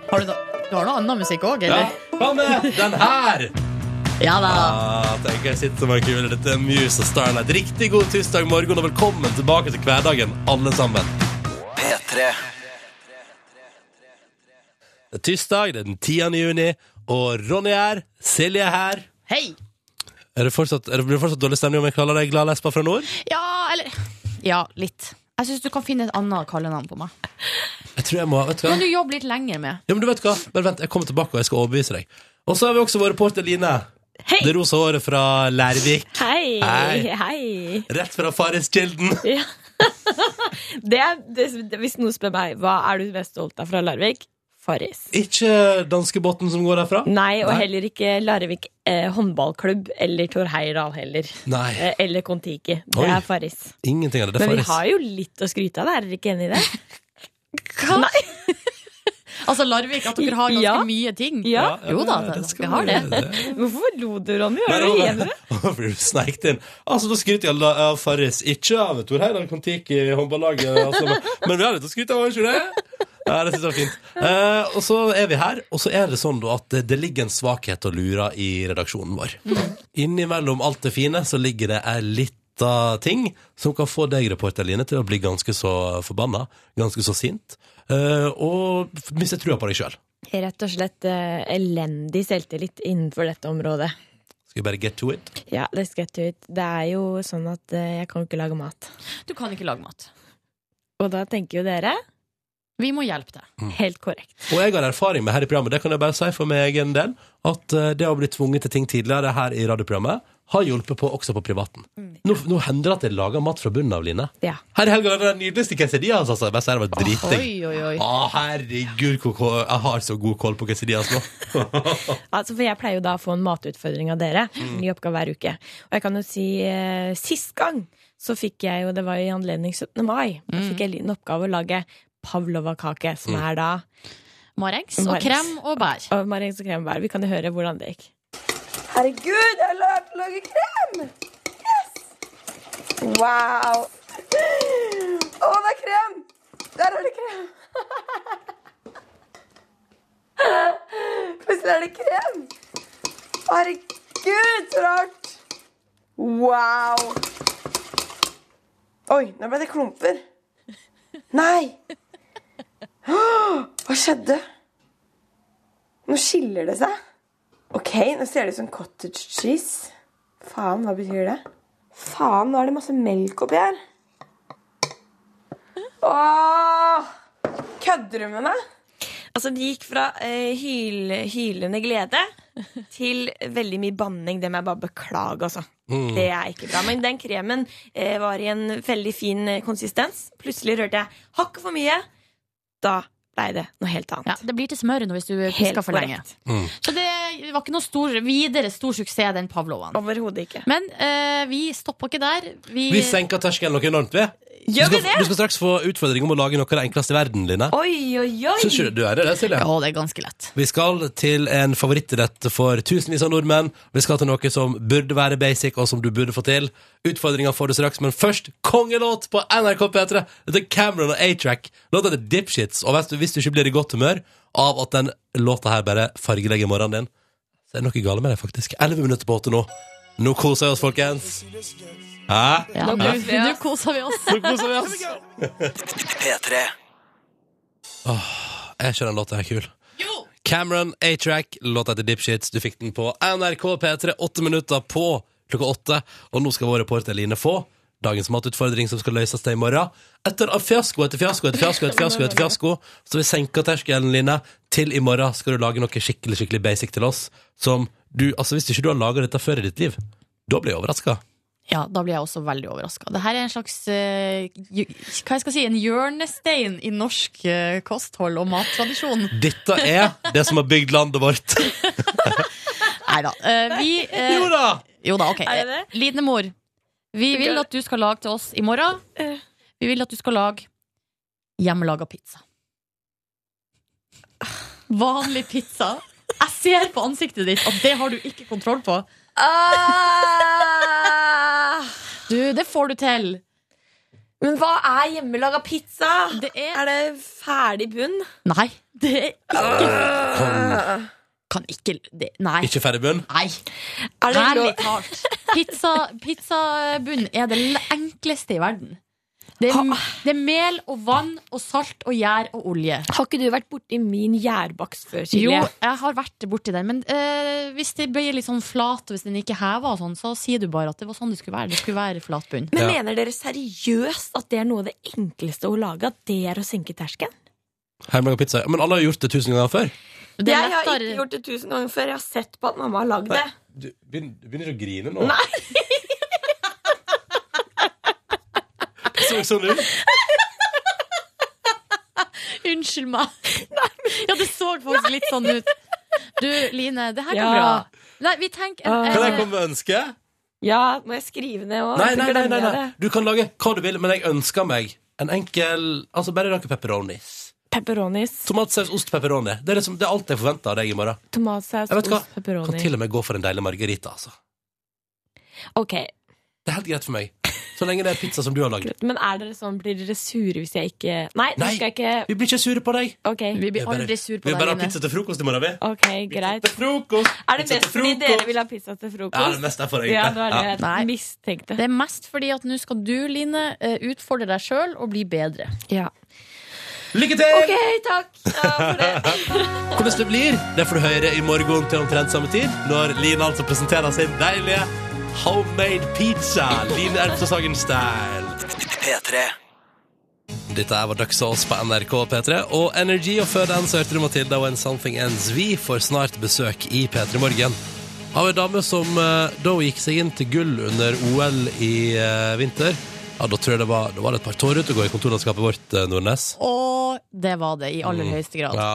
Har du, no du har noe annen musikk òg, Ja, eller? hva med den her? Ja da. Ja, tenker jeg sitter med en kule. Dette er Muse og Starlight. Riktig god tirsdag morgen, og velkommen tilbake til hverdagen, alle sammen. P3 Det er tirsdag, det er den 10. juni, og Ronny er her, Silje er her. Hei. Er det fortsatt, er det, blir det fortsatt dårlig stemning om jeg kaller deg Glad Lesba fra nord? Ja, eller Ja, litt. Jeg syns du kan finne et annet kallenavn på meg. Jeg tror jeg må, vet du hva? kan du jobbe litt lenger med. Ja, men du vet hva? Bare vent, jeg kommer tilbake og jeg skal overbevise deg. Og så har vi også vår reporter Line. Hei. Det rosa håret fra Lærvik. Hei. Hei. Hei. Rett fra Fariskilden. Ja. Det er, det, det, hvis noen spør meg hva er du mest stolt av fra Larvik, Farris. Ikke danskebåten som går derfra? Nei, og Nei. heller ikke Larvik eh, håndballklubb eller Tor Heyerdahl heller. Nei. Eh, eller Kon-Tiki. Det Oi. er Farris. Ingenting av det. Det er Men vi har jo litt å skryte av, er dere ikke enig i det? Hva? Altså Larvik, at dere har ganske Ja. mye ting? Ja. Jo da, det det, vi har det. det. Hvorfor lo du, Ronny? Hva gjør du Fordi du sneik inn. Altså, Da skryter jeg av Farris, ikke av Tor Heyerdahl Kon-Tiki i håndballaget. Altså, men, vi har litt å skryte av, ikke det? Ja, det synes jeg var fint. Eh, og så er vi her, og så er det sånn da at det, det ligger en svakhet og lurer i redaksjonen vår. Innimellom alt det fine så ligger det ei lita ting som kan få deg, reporter Line, til å bli ganske så forbanna, ganske så sint, og mister trua på deg sjøl. Rett og slett eh, elendig selvtillit innenfor dette området. Skal vi bare get to it? Ja, let's get to it. Det er jo sånn at eh, jeg kan jo ikke lage mat. Du kan ikke lage mat. Og da tenker jo dere Vi må hjelpe deg. helt korrekt. Og jeg har erfaring med her i programmet, det kan jeg bare si for meg en del, at eh, det å bli tvunget til ting tidligere her i radioprogrammet har hjulpet på også på privaten. Nå, nå hender det at jeg lager mat fra bunnen av, Line. Ja. Her i helga er det den nydeligste quesadillas, altså. Jeg bare sier det var driting. Oi, oi, oi. Å, herregud, hvor jeg har så god kål på quesadillas nå. Altså, for jeg pleier jo da å få en matutfordring av dere. Ny oppgave hver uke. Og jeg kan jo si eh, sist gang så fikk jeg jo, det var i anledning 17. mai, da fikk jeg en oppgave å lage pavlova-kake, som er da Marengs og krem og bær. og marengs og krembær. Vi kan jo høre hvordan det gikk. Herregud, jeg har lært å lage krem! Yes! Wow! Å, det er krem! Der er det krem! Plutselig er det krem! Herregud, så rart! Wow! Oi, nå ble det klumper. Nei! Hva skjedde? Nå skiller det seg. Ok, nå ser det ut som cottage cheese. Faen, hva betyr det? Faen, nå er det masse melk oppi her. Åh! Kødder du med meg? Altså, det gikk fra eh, hyl, hylende glede til veldig mye banning. Det må jeg bare beklage, altså. Det er ikke bra. Men den kremen eh, var i en veldig fin eh, konsistens. Plutselig rørte jeg hakket for mye. Da blei det noe helt annet. Ja, det blir til smør hvis du pisker for lenge. Mm. Så det var ikke noe stor, videre stor suksess, den pavlovaen. Overhodet ikke. Men eh, vi stoppa ikke der. Vi, Vi senker terskelen noe enormt, vi. Gjør du, vi det? du skal straks få utfordring om å lage noe av det enkleste i verden, Line. Oi, oi, oi! Syns du du er det, Silje? Ja, det er ganske lett. Vi skal til en favorittrett for tusenvis av nordmenn. Vi skal til noe som burde være basic, og som du burde få til. Utfordringa får du straks, men først kongelåt på NRK P3. Dette er Cameron og A-Track. Låta heter Dipshits. Og vet du, hvis du ikke blir i godt humør av at den låta her bare fargelegger morgenen din, så er det noe galt med deg, faktisk. Elleve minutter på åtte nå. Nå koser vi oss, folkens. Hæ? Ja, Nå nå koser vi oss. Nå koser vi oss. P3. Er ikke den låta her kul? Cameron, A-Track, låta heter Dipshits. Du fikk den på NRK P3, åtte minutter på klokka åtte. Og nå skal vår reporter Line få dagens matutfordring som skal løses til i morgen. Etter fiasko etter fiasko etter fiasko etter fiasko, etter fiasko så vi senker terskelen, Line. Til i morgen skal du lage noe skikkelig skikkelig basic til oss. Som du, altså Hvis ikke du har laga dette før i ditt liv, da blir jeg overraska. Ja, da blir jeg også veldig overraska. Dette er en slags eh, ju- hva jeg skal si, en hjørnestein i norsk eh, kosthold og mattradisjon. Dette er det som har bygd landet vårt. Nei da. eh, vi eh, Jo da! Jo da, ok. Er det det? Eh, mor, vi vil at du skal lage til oss i morgen. Eh. Vi vil at du skal lage hjemmelaga pizza. Vanlig pizza. Jeg ser på ansiktet ditt at det har du ikke kontroll på. Ah! Du, det får du til. Men hva er hjemmelaga pizza? Det er Er det ferdig bunn? Nei, det er ikke uh. Kan ikke det, Nei. ikke ferdig bunn? Nei. Ærlig talt. Pizzabunn Pizza, er det enkleste i verden. Det er, det er mel og vann og salt og gjær og olje. Har ikke du vært borti min gjærbaks før, Jo, jeg har vært borti den, men øh, hvis det blir litt sånn flat, og hvis den ikke hever sånn, så sier du bare at det var sånn det skulle være. Det skulle være flat bunn. Men Ja. mener dere seriøst at det er noe av det enkleste å lage? At det er å senke terskelen? Hjemmelaga pizza. Men alle har gjort det tusen ganger før. Det jeg har ikke gjort det tusen ganger før. Jeg har sett på at mamma har lagd det. Du begynner, du begynner å grine nå. Nei. Så så sånn ut. Unnskyld meg. Ja, det så faktisk litt sånn ut. Du, Line, det her går Ja. bra. Nei, vi tenker en, Kan jeg komme med ønske? Ja, må jeg skrive ned òg? Nei, nei, nei, nei, nei. Du kan lage hva du vil, men jeg ønsker meg en enkel Altså bare noen pepperonis. Pepperonis. Tomatsaus, ost, pepperoni. Det er, liksom, det er alt jeg forventer av deg i morgen. Tomatsaus, Jeg vet hva. ost, Kan pepperoni. til og med gå for en deilig margarita, altså. Ok, Det er helt greit for meg. Så lenge det er pizza som du har lagd. Men er dere sånn, blir dere sure hvis jeg ikke Nei, nå Nei. skal jeg ikke Vi blir ikke sure på deg. Ok, Vi blir aldri sure aldri sur Vi på vil bare ha Line. pizza til frokost i morgen, vi. ok, greit. Til frokost! Er det Pizza mest til fordi dere vil ha pizza til frokost? Ja, det er mest derfor, egentlig. Ja, det var det jeg Nei. mistenkte. Det er mest fordi at nå skal du, Line, eh, utfordre deg sjøl og bli bedre. Ja. Lykke til! Ok, takk ja, for det. Hvordan det blir, det får du høre i morgen til omtrent samme tid, når Line altså presenterer sin deilige homemade pizza. Line Erpstad Sagen-style. P3. Dette var Duck Sauce på NRK P3 og Energy, og før den så hørte du Matilda en Something Ends. Vi får snart besøk i P3 Morgen av en dame som eh, da hun gikk seg inn til gull under OL i eh, vinter. Ja, da tror jeg det var, da var det et par tårer ute å gå i kontorlandskapet vårt, eh, Nordnes. Og det var det, i aller høyeste grad. Ja.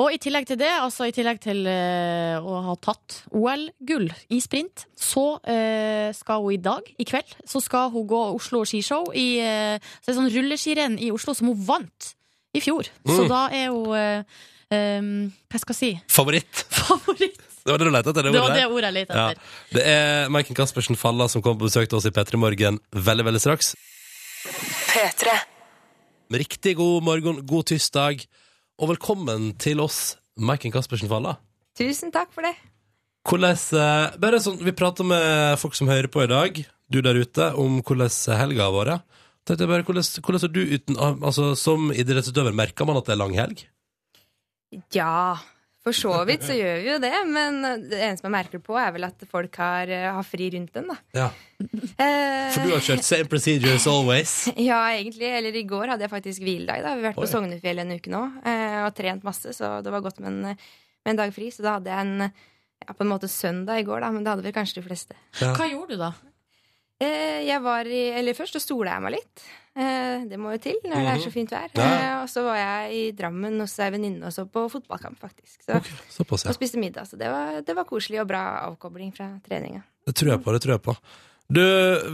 Og i tillegg til det, altså i tillegg til eh, å ha tatt OL-gull i sprint, så eh, skal hun i dag, i kveld, så skal hun gå Oslo skishow i uh, så det er sånn rulleskirenn i Oslo som hun vant i fjor. Så Mm. da er hun eh, em, Hva skal jeg si? Favoritt. Favoritt. Det var det du lette etter? Det ordet var der? det ordet jeg lette Ja. etter. Det er Maiken Caspersen Falla som kommer på besøk til oss i P3 Morgen veldig, veldig straks. P3. Riktig god morgen, god tirsdag, og velkommen til oss, Maiken Caspersen Falla. Tusen takk for det. Hvordan, eh, bare sånn, Vi prater med folk som hører på i dag, du der ute, om hvordan helga har vært. Tenkte jeg bare, Hvordan, hvordan er du uten, altså, Som idrettsutøver, merker man at det er lang helg? Ja, for så vidt så gjør vi jo det. Men det eneste man merker på, er vel at folk har, eh, har fri rundt den, da. Ja. Eh, For du har kjørt same procedure as always. Ja, egentlig. Eller i går hadde jeg faktisk hviledag. da Vi har vært Oi. på Sognefjell en uke nå eh, og trent masse, så det var godt med en, med en dag fri. Så da hadde jeg en ja, på en måte søndag i går, da, men det hadde vel kanskje de fleste. Ja. Hva gjorde du da? Eh, jeg var i Eller først så stola jeg meg litt. Eh, det må jo til når det er så fint vær. Mhm. Eh, og så var jeg i Drammen hos ei venninne og så på fotballkamp, faktisk. Så, okay, pass, ja. Og spiste middag. Så det var, det var koselig og bra avkobling fra treninga. Det tror jeg på. det tror jeg på Du,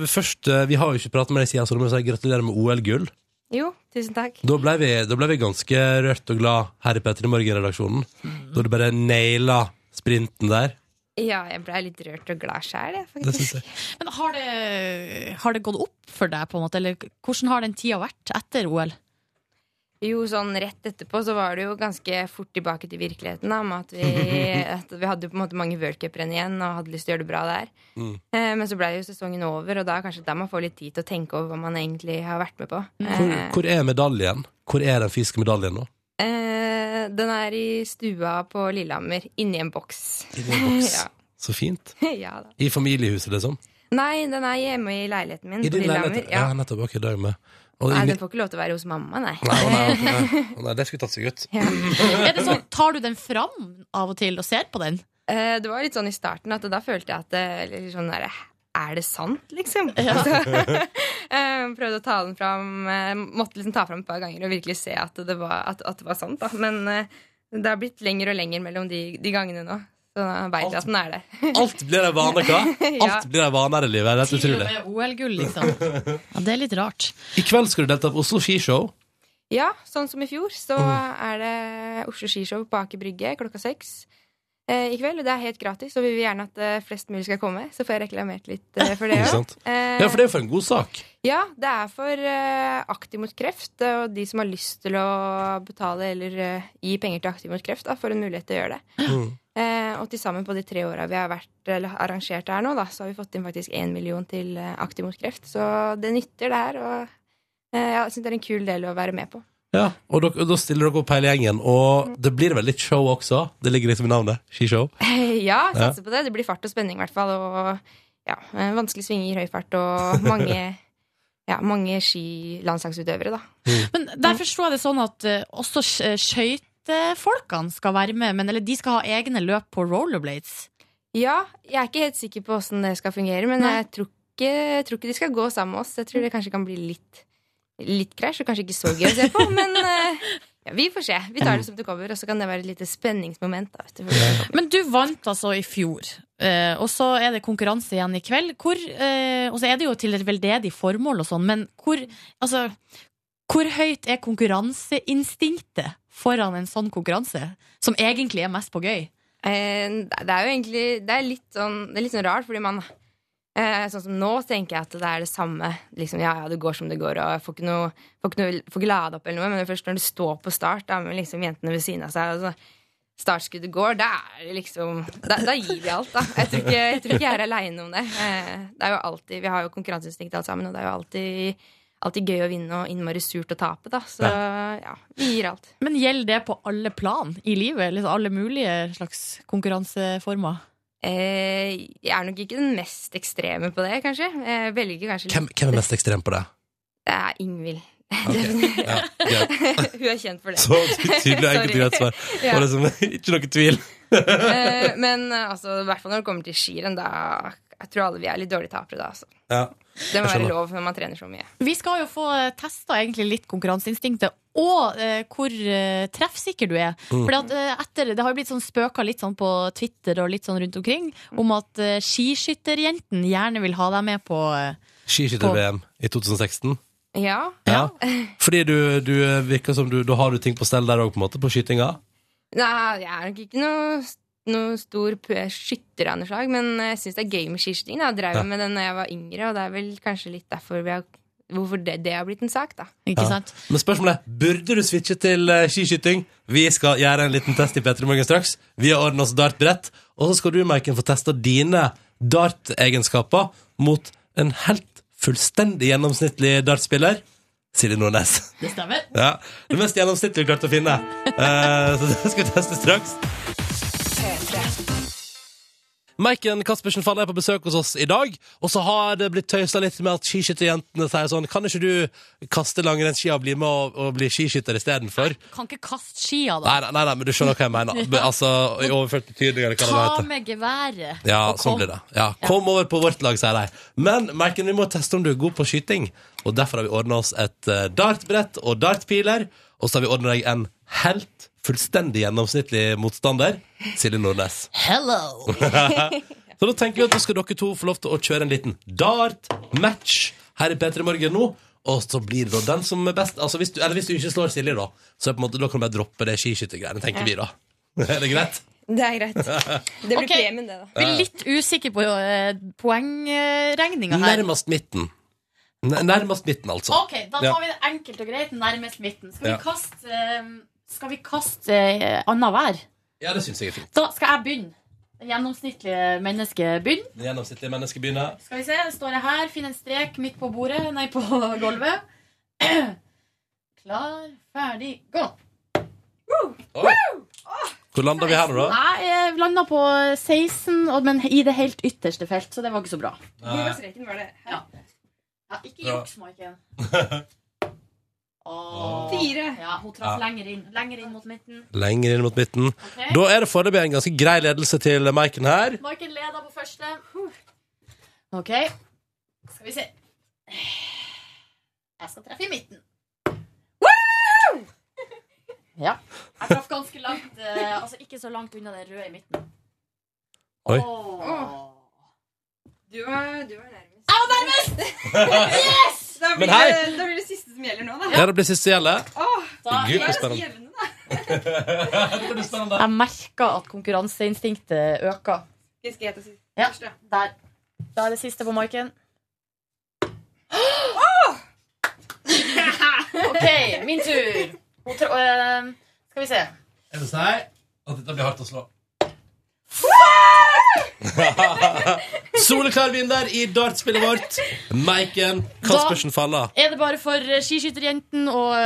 først, eh, Vi har jo ikke pratet med deg siden, så du må si gratulerer med OL-gull. Jo, tusen takk. Da ble, vi, da ble vi ganske rørt og glad her i Petter i Morgen-redaksjonen. Da du bare naila sprinten der. Ja, jeg blei litt rørt og glad sjæl, jeg. Men har det, har det gått opp for deg, på en måte? Eller hvordan har den tida vært etter OL? Jo, sånn rett etterpå så var det jo ganske fort tilbake til virkeligheten. Da, med at vi, at vi hadde jo på en måte mange worldcuprenn igjen og hadde lyst til å gjøre det bra der. Mm. Eh, men så ble jo sesongen over, og da kanskje der man får litt tid til å tenke over hva man egentlig har vært med på. Hvor, Eh, hvor er medaljen? Hvor er den fysiske medaljen nå? Den er i stua på Lillehammer, inni en boks. Inni en boks. ja. Så fint. ja da. I familiehuset, liksom? Nei, den er hjemme i leiligheten min I din leilighet? Ja, Ja. nettopp. Ok, er jeg med. Og Nei, den får ikke lov til å være hos mamma, nei. Nei, nei, nei. Nei, det skulle tatt seg ut. Er det sånn, tar du den fram av og til og ser på den? Eh, Det var litt sånn i starten at da følte jeg at det, litt sånn der, Er det sant, liksom? Ja. Altså, eh, prøvde å ta den fram eh, Måtte liksom ta fram et par ganger og virkelig se at det var, at, at det var sant. Da. Men eh, det har blitt lenger og lenger mellom de, de gangene nå. Så da veit jeg at den er det. Alt blir en vane, hva? Ja. Alt blir en vane her i livet. Det er helt Til og utrolig. med OL-gull, liksom. Ja, det er litt rart. I kveld skal du delta på Oslo Skishow. Ja, sånn som i fjor, så er det Oslo Skishow på Aker Brygge klokka seks i kveld. Og det er helt gratis, og vi vil gjerne at eh, flest mulig skal komme. Så får jeg reklamert litt eh, for det òg. Ja, for det er for en god sak. Ja, det er for eh, Aktiv mot kreft, eh, og de som har lyst til å betale eller eh, gi penger til Aktiv mot kreft, da, får en mulighet til å gjøre det. Mm. Eh, og til sammen på de tre åra vi har vært, eller arrangert her nå, da, så har vi fått inn faktisk én million til eh, Aktiv mot kreft. Så det nytter, det her. Og eh, jeg syns det er en kul del å være med på. Ja, og da, da stiller dere opp hele gjengen. Og det blir vel litt show også. Det ligger liksom i navnet. Skishow. ja, satser på det. Det blir fart og spenning, i hvert fall. Og ja, eh, vanskelige svinger, høy fart og mange, ja, mange skilandslagsutøvere, da. Men der forstår jeg det sånn at uh, også skøytefolkene skal være med, men eller de skal ha egne løp på rollerblades. Ja, jeg er ikke helt sikker på åssen det skal fungere, men jeg tror ikke, jeg tror ikke de skal gå sammen med oss. Jeg tror det kanskje kan bli litt litt krasj, og kanskje ikke så gøy å se på, men uh, ja, vi får se. Vi tar det som det kommer, og så kan det være et lite spenningsmoment. Da. Men du vant altså i fjor, uh, og så er det konkurranse igjen i kveld. Hvor, uh, og så er det jo til et veldedig formål og sånn, men hvor, altså, hvor høyt er konkurranseinstinktet foran en sånn konkurranse? Som egentlig er mest på gøy? Eh, det er jo egentlig Det er litt sånn, det er litt sånn rart, fordi man eh, Sånn som nå tenker jeg at det er det samme. Liksom, ja, ja, det går som det går, og jeg får ikke noe, får ikke, noe, får ikke lade opp eller noe. Men først når du står på start da, med liksom jentene ved siden av seg, og så startskuddet går, da er det liksom Da, da gir vi alt, da. Jeg tror ikke jeg, tror ikke jeg er aleine om det. Eh, det er jo alltid Vi har jo konkurranseinstinkt alt sammen, og det er jo alltid Alltid gøy å vinne og innmari surt å tape, da. Så ja, vi gir alt. Men gjelder det på alle plan i livet? Liksom alle mulige slags konkurranseformer? Eh, jeg er nok ikke den mest ekstreme på det, kanskje. Jeg velger kanskje Hvem, hvem er mest ekstrem på det? Det er Ingvild. Ja. Hun er kjent for det. Så tydelig enkelt og greit svar. Ja. Liksom, ikke noe tvil. Eh, men eh, altså, i hvert fall når det kommer til skirenn, da Jeg tror alle vi er litt dårlige tapere da. Altså. Ja. Det må være lov når man trener så mye. Vi skal jo få testa egentlig litt konkurranseinstinktet, og eh, hvor eh, treffsikker du er. Fordi at eh, etter, Det har jo blitt sånn spøka litt sånn på Twitter og litt sånn rundt omkring om at eh, skiskytterjentene gjerne vil ha deg med på eh, Skiskytter-VM i 2016. Ja. Ja. Fordi du, du virker som du Da har du ting på stell der òg, på en måte, på skytinga. Nei, jeg er nok ikke noe, noe stor p- skytter av noe slag, men jeg syns det er gøy med skiskyting. Jeg drev Ja. med det da jeg var yngre, og det er vel kanskje litt derfor vi har, hvorfor det, det har blitt en sak, da. Ikke Ja. sant? Men spørsmålet er, burde du switche til eh, skiskyting? Vi skal gjøre en liten test i P3 Morgen straks. Vi har ordnet oss dartbrett. Og så skal du, Maiken, få testa dine dartegenskaper mot en helt fullstendig gjennomsnittlig dartspiller. Silje Nordnes. Det stemmer. Ja, Det mest gjennomsnittlige vi klarte å finne. Uh, så det skal vi teste straks. Maiken Caspersen Falle er på besøk hos oss i dag, og så har det blitt tøysa litt med at skiskytterjentene sier sånn Kan ikke du kaste langrennsskia og bli med og, og bli skiskytter istedenfor? Kan ikke kaste skia, da. Nei, nei, nei, men du skjønner hva jeg mener. Altså, I overført betydning, eller hva det Ta med geværet. Ja, og sånn kom. blir det. Ja, Kom over på vårt lag, sier de. Men Maiken, vi må teste om du er god på skyting. Og Derfor har vi ordna oss et eh, dartbrett og dartpiler. Og så har vi ordna deg en helt fullstendig gjennomsnittlig motstander. Silje Nordnes. Hello! Så da tenker vi at nå skal dere to få lov til å kjøre en liten dart-match her i P3 Morgen nå. Og så blir det da den som er best altså hvis du, Eller hvis du ikke slår Silje, da, så er på en måte, da kan du bare droppe det skiskyttergreiene, tenker vi da. Er det greit? Det er greit. Det blir okay. premien, det, da. Blir litt usikker på uh, poengregninga her. Nærmest midten. N nærmest midten, altså. Ok, da Ja. tar vi det enkelt og greit nærmest midten. Skal vi Ja. kaste, eh, skal vi kaste uh, annenhver? Ja, det syns jeg er fint. Da skal jeg begynne. Det gjennomsnittlige mennesket begynner. Det gjennomsnittlige mennesket begynner. Skal vi se, står jeg her, finner en strek midt på bordet, nei, på gulvet. Klar, ferdig, gå! Hvor landa vi her da? Jeg landa på 16, men i det helt ytterste felt, så det var ikke så bra. Nei. Var det Ja, ikke Bra. juks, Maiken. Åh. Fire. Ja, hun traff lenger inn. Lenger inn mot midten. Lenger inn mot midten. Ok. Da er det foreløpig en ganske grei ledelse til Maiken her. Maiken leder på første. OK. Skal vi se. Jeg skal treffe i midten. Woo! Ja. Jeg traff ganske langt, eh, altså ikke så langt unna det røde i midten. Oi. Oh. Du var, du var nærmest. Jeg var nærmest! Yes! Da Men hei! det, da blir det siste som gjelder nå, da. Ja, det blir siste gjeldet. Da, Gud, jeg, så spennende. Jevne, da. Det blir spennende. jeg merker at konkurranseinstinktet øker. Skal sist. Ja, der. Da er det siste på marken OK, min tur. Hun eh, skal vi se. Jeg vil si at dette blir hardt å slå. Soleklar vinner i dartspillet vårt. Maiken Caspersen Falla. Er det bare for eh, skiskytterjenten å uh,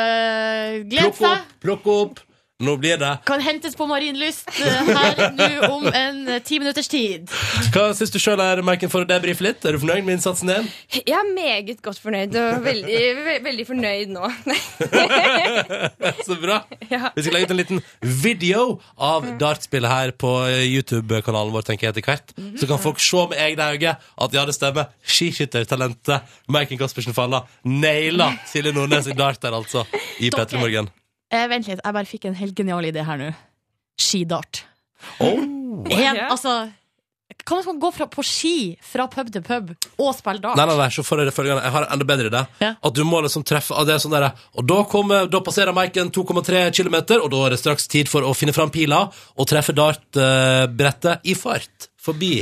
glede Plukk seg? opp, plukk opp. Nå blir det Kan hentes på Marienlyst eh, her nå om en eh, ti minutters tid. Hva syns du sjøl er, merken for å debrife litt? Er du fornøyd med innsatsen din? Jeg er meget godt fornøyd, og veldig, ve veldig fornøyd nå. Så bra. Ja. Vi skal legge ut en liten video av dartspillet her på YouTube-kanalen vår, tenker jeg, etter hvert. Så kan folk se med egne øyne at ja, det stemmer. Skiskyttertalentet Maiken Caspersen Falla naila Silje Nordnes i dart der, altså. I Dere. P3 Morgen. Eh, vent litt, jeg bare fikk en helt genial idé her nå. Skidart. Oh. En, altså, kan man gå fra, på ski fra pub til pub og spille dart? Nei, nei, nei, så får jeg det følgende. Jeg har en enda bedre idé. Ja. At du må liksom treffe det er sånn der, Og da, kommer, da passerer Maiken 2,3 km, og da er det straks tid for å finne fram pila og treffe dartbrettet i fart. Forbi.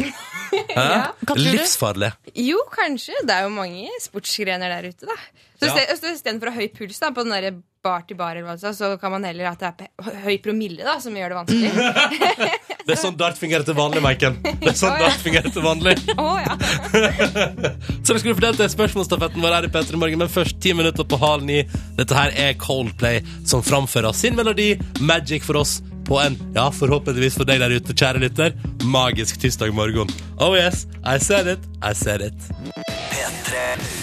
Hva du? Livsfarlig. Jo, kanskje. Det er jo mange sportsgrener der ute, da. Så Ja. ja. Istedenfor å ha høy puls da, på den der bar til bar, eller hva er, så kan man heller at det er høy promille, da, som gjør det vanskelig. Det er sånn dart fungerer til vanlig, Maiken. Det er sånn oh, ja. dart fungerer til vanlig. Å ja. Så vi skulle fordelt det spørsmålsstafetten vår her i P3 Morgen, men først ti minutter på halv ni. Dette her er Coldplay som framfører sin melodi, Magic for oss, på en, ja, forhåpentligvis for deg der ute, kjære lytter, magisk tirsdag morgen. Oh yes, I said it, I said it. P3.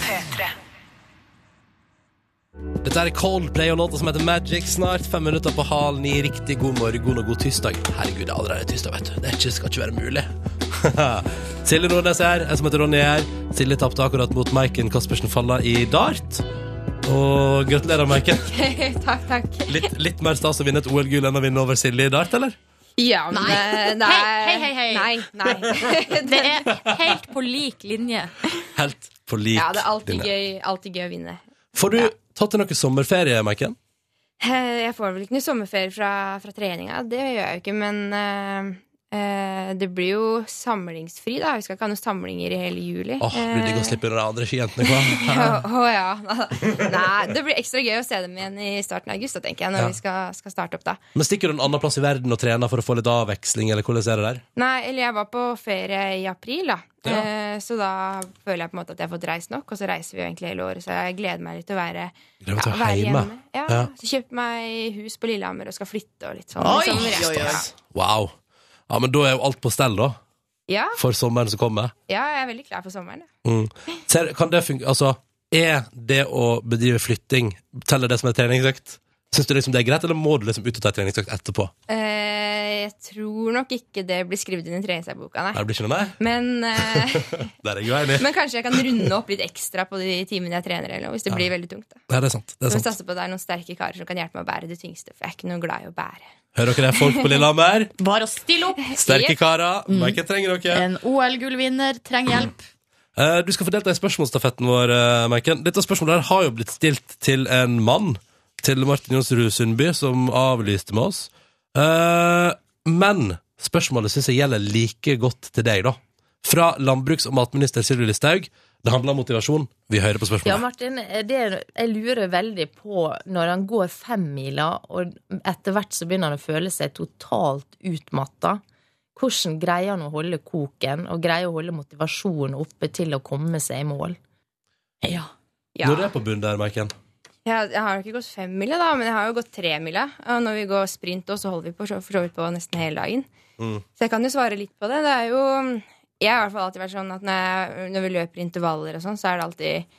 Dette er Coldplay og låta som heter Magic. Snart fem minutter på halen i Riktig god morgen og god tirsdag. Herregud, det er allerede tirsdag, vet du. Det er ikke, skal ikke være mulig. Silje Nordnes er her. Jeg som heter Ronny er her. Silje tapte akkurat mot Maiken Caspersen Falla i dart. Og gratulerer, Maiken. takk, takk. Litt, litt mer stas å vinne et OL-gull enn å vinne over Silje i dart, eller? Ja, men Nei. det er Hei, hei, hei. Nei, nei. Det er helt på lik linje. Helt på lik linje. Ja, det er alltid gøy, alltid gøy å vinne. Får du tatt deg noe sommerferie, Maiken? Eh, Jeg får vel ikke noe sommerferie fra, fra treninga. Det gjør jeg jo ikke, men eh, det blir jo samlingsfri, da. Vi skal ikke ha noen samlinger i hele juli. Åh, blir det digg å Eh, slippe de andre skijentene, hva? Å oh, ja. Nei, det blir ekstra gøy å se dem igjen i starten av august, da, tenker jeg, når Ja. vi skal, skal starte opp, da. Men stikker du en annen plass i verden og trener for å få litt avveksling, eller hvordan er det der? Nei, eller jeg var på ferie i april, da. Ja. Eh, så da føler jeg på en måte at jeg har fått reist nok, og så reiser vi jo egentlig hele året, så jeg gleder meg litt til å være, ja, å være være hjemme. Ja. Så kjøpte meg hus på Lillehammer og skal flytte og litt sånn. Oi, liksom, oi, oi. Wow. Ja, men da er jo alt på stell, da. Ja, For sommeren som kommer. ja, jeg er veldig klar for sommeren. ja. Mm. Ser, kan det funke Altså, er det å bedrive flytting Teller det som en treningsøkt? Syns du liksom det er greit, eller må du liksom ut og ta treningsøkt etterpå? Eh, jeg tror nok ikke det blir skrevet inn i treningsdagboka, Nei, det blir ikke noe nei? Men, eh, Der er jeg uenig. men kanskje jeg kan runde opp litt ekstra på de timene jeg trener, eller noe, hvis det blir veldig tungt. da Nei, det er sant. Det er sant. Men satser på at det er noen sterke karer som kan hjelpe meg å bære det tyngste, for jeg er ikke noe glad i å bære. Hører dere det, folk på Lillehammer? Bare å stille opp. Sterke karer. Mm. Maiken trenger dere. En OL-gullvinner trenger hjelp. Eh, du skal få delta i spørsmålsstafetten vår, eh, Maiken. Dette spørsmålet her har jo blitt stilt til en mann. Til Martin Jonsrud Sundby, som avlyste med oss. Eh, men spørsmålet syns jeg gjelder like godt til deg, da. Fra landbruks- og matminister Sylvi Listhaug. Det handler om motivasjon. Vi hører på spørsmålet. Ja. Martin, det, jeg lurer veldig på når han går femmila, og etter hvert så begynner han å føle seg totalt utmatta. Hvordan greier han å holde koken, og greier å holde motivasjonen oppe til å komme seg i mål? Ja. Ja. Når du er på bunn der, Maiken. Jeg, jeg har ikke gått femmila, da, men jeg har jo gått tremila. Og når vi går sprint, også, så holder vi på for så vidt på nesten hele dagen. Mm. Så jeg kan jo svare litt på det. Det er jo Jeg har i hvert fall alltid vært sånn at når, jeg, når vi løper intervaller og sånn, så er det alltid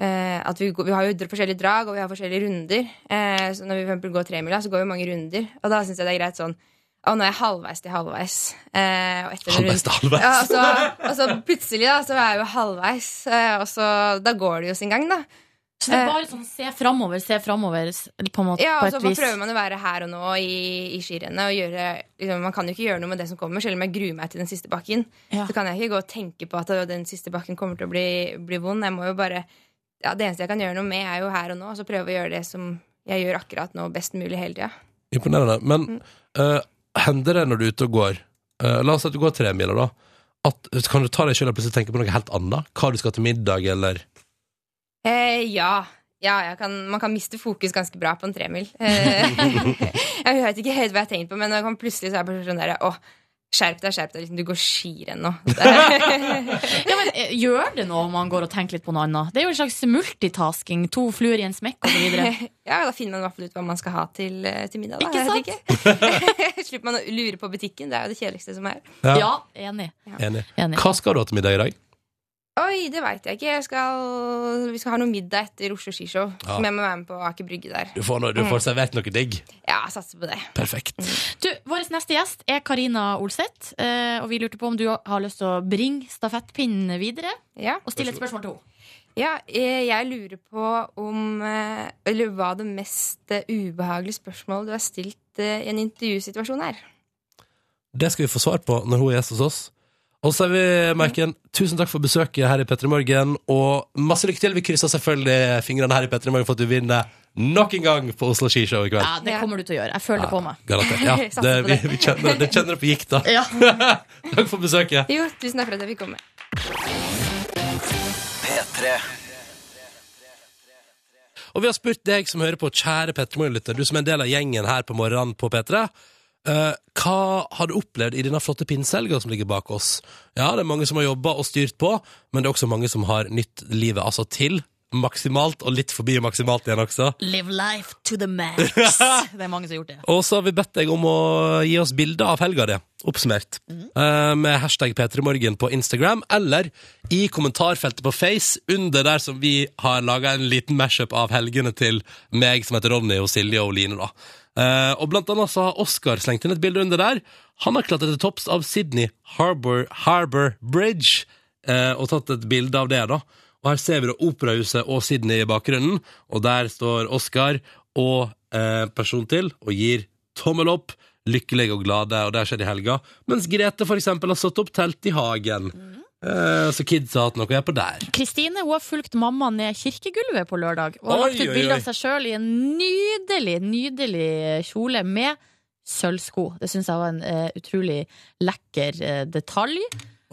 eh, at vi, går, vi har jo forskjellige drag, og vi har forskjellige runder. Eh, så når vi for eksempel går tremila, så går vi mange runder. Og da syns jeg det er greit sånn Å, nå er jeg halvveis til halvveis. Eh, og Halvveis til halvveis. Ja, og, så, og så plutselig, da, så er jeg jo halvveis. Eh, og så Da går det jo sin gang, da. Så det er bare sånn se framover, se framover, på en måte, Ja, på og så et vis. prøver man å være her og nå i, i skirennet. Og gjøre, liksom, man kan jo ikke gjøre noe med det som kommer, selv om jeg gruer meg til den siste bakken. Ja. Så kan jeg ikke gå og tenke på at den siste bakken kommer til å bli, bli vond. Jeg må jo bare ja, Det eneste jeg kan gjøre noe med, er jo her og nå. Og så prøve å gjøre det som jeg gjør akkurat nå, best mulig hele tida. Imponerende. Men Mm. uh, hender det når du er ute og går uh, La oss si at du går tremiler, da. At, kan du ta deg sjøl og plutselig tenke på noe helt annet? Hva du skal til middag, eller Eh, ja. Ja, jeg kan, man kan miste fokus ganske bra på en tremil. Eh, jeg vet ikke helt hva jeg har tenkt på, men jeg kan plutselig så er jeg bare sånn der, Å, Skjerp deg, skjerp deg. Liksom, du går skirenn nå. Ja, men eh, Gjør det noe om man går og tenker litt på noe annet? Det er jo en slags multitasking. To fluer i en smekk osv. ja, da finner man i hvert fall ut hva man skal ha til, eh, til middag. Da. Ikke sant? ikke. Slipper man å lure på butikken. Det er jo det kjedeligste som er. Ja. Ja, enig. Enig. enig. Hva skal du ha til middag i dag? Oi, det veit jeg ikke. Jeg skal, vi skal ha noe middag etter Oslo Skishow. Ja. Som jeg må være med på Aker Brygge der. Du får, noe, du får servert noe digg. Ja, jeg satser på det. Perfekt. Du, Vår neste gjest er Karina Olseth. eh, Og vi lurte på om du har lyst til å bringe stafettpinnen videre Ja. og stille et spørsmål til henne. Ja, eh, jeg lurer på om eh, Eller hva det mest eh, ubehagelige spørsmålet du har stilt i en intervjusituasjon er. Det skal vi få svar på når hun er gjest hos oss. Og så er vi, Maiken, tusen takk for besøket her i P3 Morgen, og masse lykke til. Vi krysser selvfølgelig fingrene her i P3 Morgen for at du vinner nok en gang på Oslo Skishow i kveld. Ja, det kommer du til å gjøre. Jeg føler det på meg. Garantert. Ja, det, vi, vi kjenner, det kjenner det på gikt, da. Ja. Takk for besøket. Jo, tusen takk for at jeg fikk komme. P3 Og vi har spurt deg som hører på, kjære Petter Morgenlytter, du som er en del av gjengen her på morgenen på P3. Eh, hva har du opplevd i denne flotte pinsehelga som ligger bak oss? Ja, det er mange som har jobba og styrt på, men det er også mange som har nytt livet altså til maksimalt, og litt forbi maksimalt igjen også. Live life to the max. Det er mange som har gjort det. Og så har vi bedt deg om å gi oss bilder av helga di, oppsummert, eh, med hashtag P3morgen på Instagram, eller i kommentarfeltet på Face, under der som vi har laga en liten mashup av helgene til meg, som heter Ronny, og Silje og Line, da. Eh, og blant annet så har Oskar slengt inn et bilde under der. Han har klatret til topps av Sydney Harbour, Harbour Bridge, uh, og tatt et bilde av det, da. Og her ser vi da Operahuset og Sydney i bakgrunnen, og der står Oskar og uh, person til og gir tommel opp, lykkelige og glade, og det har skjedd i helga. Mens Grete for eksempel har satt opp telt i hagen. Eh, så kids har hatt noe å gjøre på der. Kristine hun har fulgt mamma ned kirkegulvet på lørdag og har lagt ut bilde av seg sjøl i en nydelig, nydelig kjole med sølvsko. Det syns jeg var en uh, utrolig lekker uh, detalj.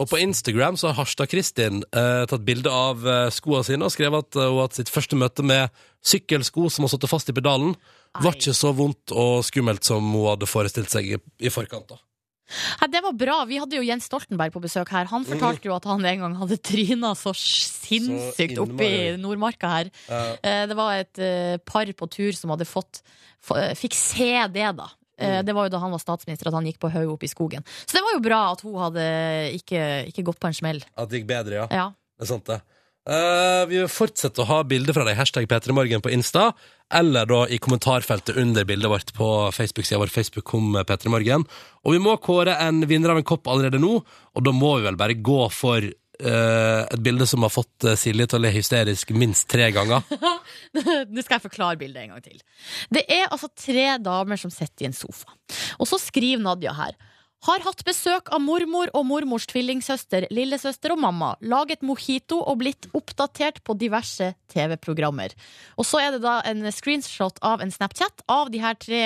Og på Instagram så har Harstad-Kristin eh, tatt bilde av eh, skoene sine og skrevet at hun har hatt sitt første møte med sykkelsko som har sittet fast i pedalen. Var ikke så vondt og skummelt som hun hadde forestilt seg i, i forkant. da. Nei, det var bra. Vi hadde jo Jens Stoltenberg på besøk her. Han fortalte jo at han en gang hadde tryna så sinnssykt Så oppi. Nordmarka her. Ja. Eh, Det var et eh, par på tur som hadde fått eh, Fikk se det, da. Eh, Det var jo da han var statsminister at han gikk på haug opp i skogen. Så det var jo bra at hun hadde ikke, ikke gått på en smell. At det gikk bedre, ja. Ja. Det er sant, det. Eh, vi fortsette å ha bilder fra deg, hashtag P3morgen på Insta, eller da i kommentarfeltet under bildet vårt på Facebook-sida vår, Facebook kom P3morgen. Og vi må kåre en vinner av en kopp allerede nå, og da må vi vel bare gå for uh, et bilde som har fått eh, Silje til å le hysterisk minst tre ganger. Nå skal jeg forklare bildet en gang til. Det er altså tre damer som sitter i en sofa. Og så skriver Nadia her. Har hatt besøk av mormor og mormors tvillingsøster, lillesøster og mamma. Laget mojito og blitt oppdatert på diverse TV-programmer. Og så er det da en screenshot av en Snapchat av de her tre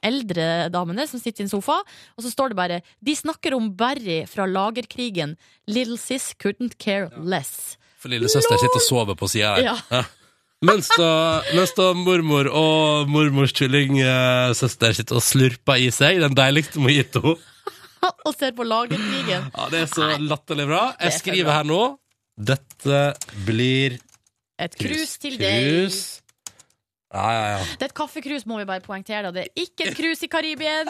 eldre damene som sitter i en sofa. Og så står det bare De snakker om Barry fra lagerkrigen. Little sis couldn't care less. For lillesøster sitter og sover på sida her. Ja. Mens, da, mens da mormor og mormors tvillingsøster sitter og slurper i seg den deiligste mojito. Og ser på lagerkrigen. Ja, det er så latterlig bra. Jeg skriver her nå Dette blir Et krus til deg. Krus. Ja, ja, ja. Det er et kaffekrus, må vi bare poengtere. da. Det er ikke et krus i Karibien.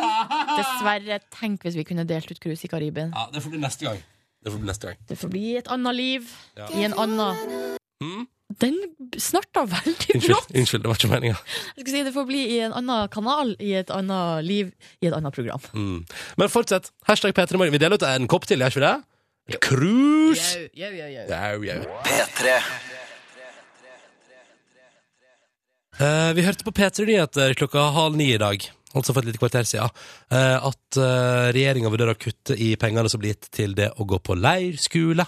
Dessverre. Tenk hvis vi kunne delt ut krus i Karibien. ja det får bli neste gang. Det får bli neste gang. Det får bli et annet liv Ja. i en annen Mm? Den snorta veldig brått. unnskyld, det var ikke meninga. Si Det får bli i en annen kanal, i et annet liv, i et annet program. Mm. Men fortsett. Hashtag P3morgen. Vi deler ut en kopp til, gjør ikke vi det? Cruise! Krus! Jau, jau, jau, jau. Jau, jau. P3 Uh, vi hørte på P3 Nyheter klokka halv ni i dag, altså for et lite kvarter siden, uh, at uh, regjeringa vurderer å kutte i pengene som blir gitt til det å gå på leirskole.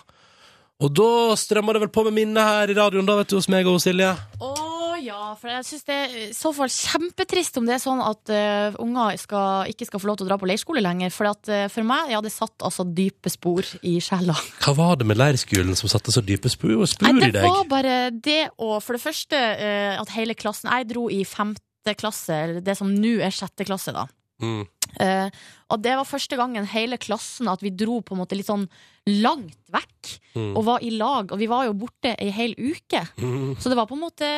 Og da strømmer det vel på med minnet her i radioen, da, vet du, hos meg og Silje. Å ja, for jeg syns det er i så fall kjempetrist om det er sånn at uh, unger skal, ikke skal få lov til å dra på leirskole lenger. For at, uh, for meg, ja, det satt altså dype spor i sjela. Hva var det med leirskolen som satte så dype spor, spor Nei, i det var bare det å For det første uh, at hele klassen Jeg dro i femte klasse, eller det som nå er sjette klasse, da. Mm. Eh, og det var første gangen hele klassen at vi dro på en måte litt sånn langt vekk Mm. og var i lag. Og vi var jo borte ei hel uke. Så det var på en måte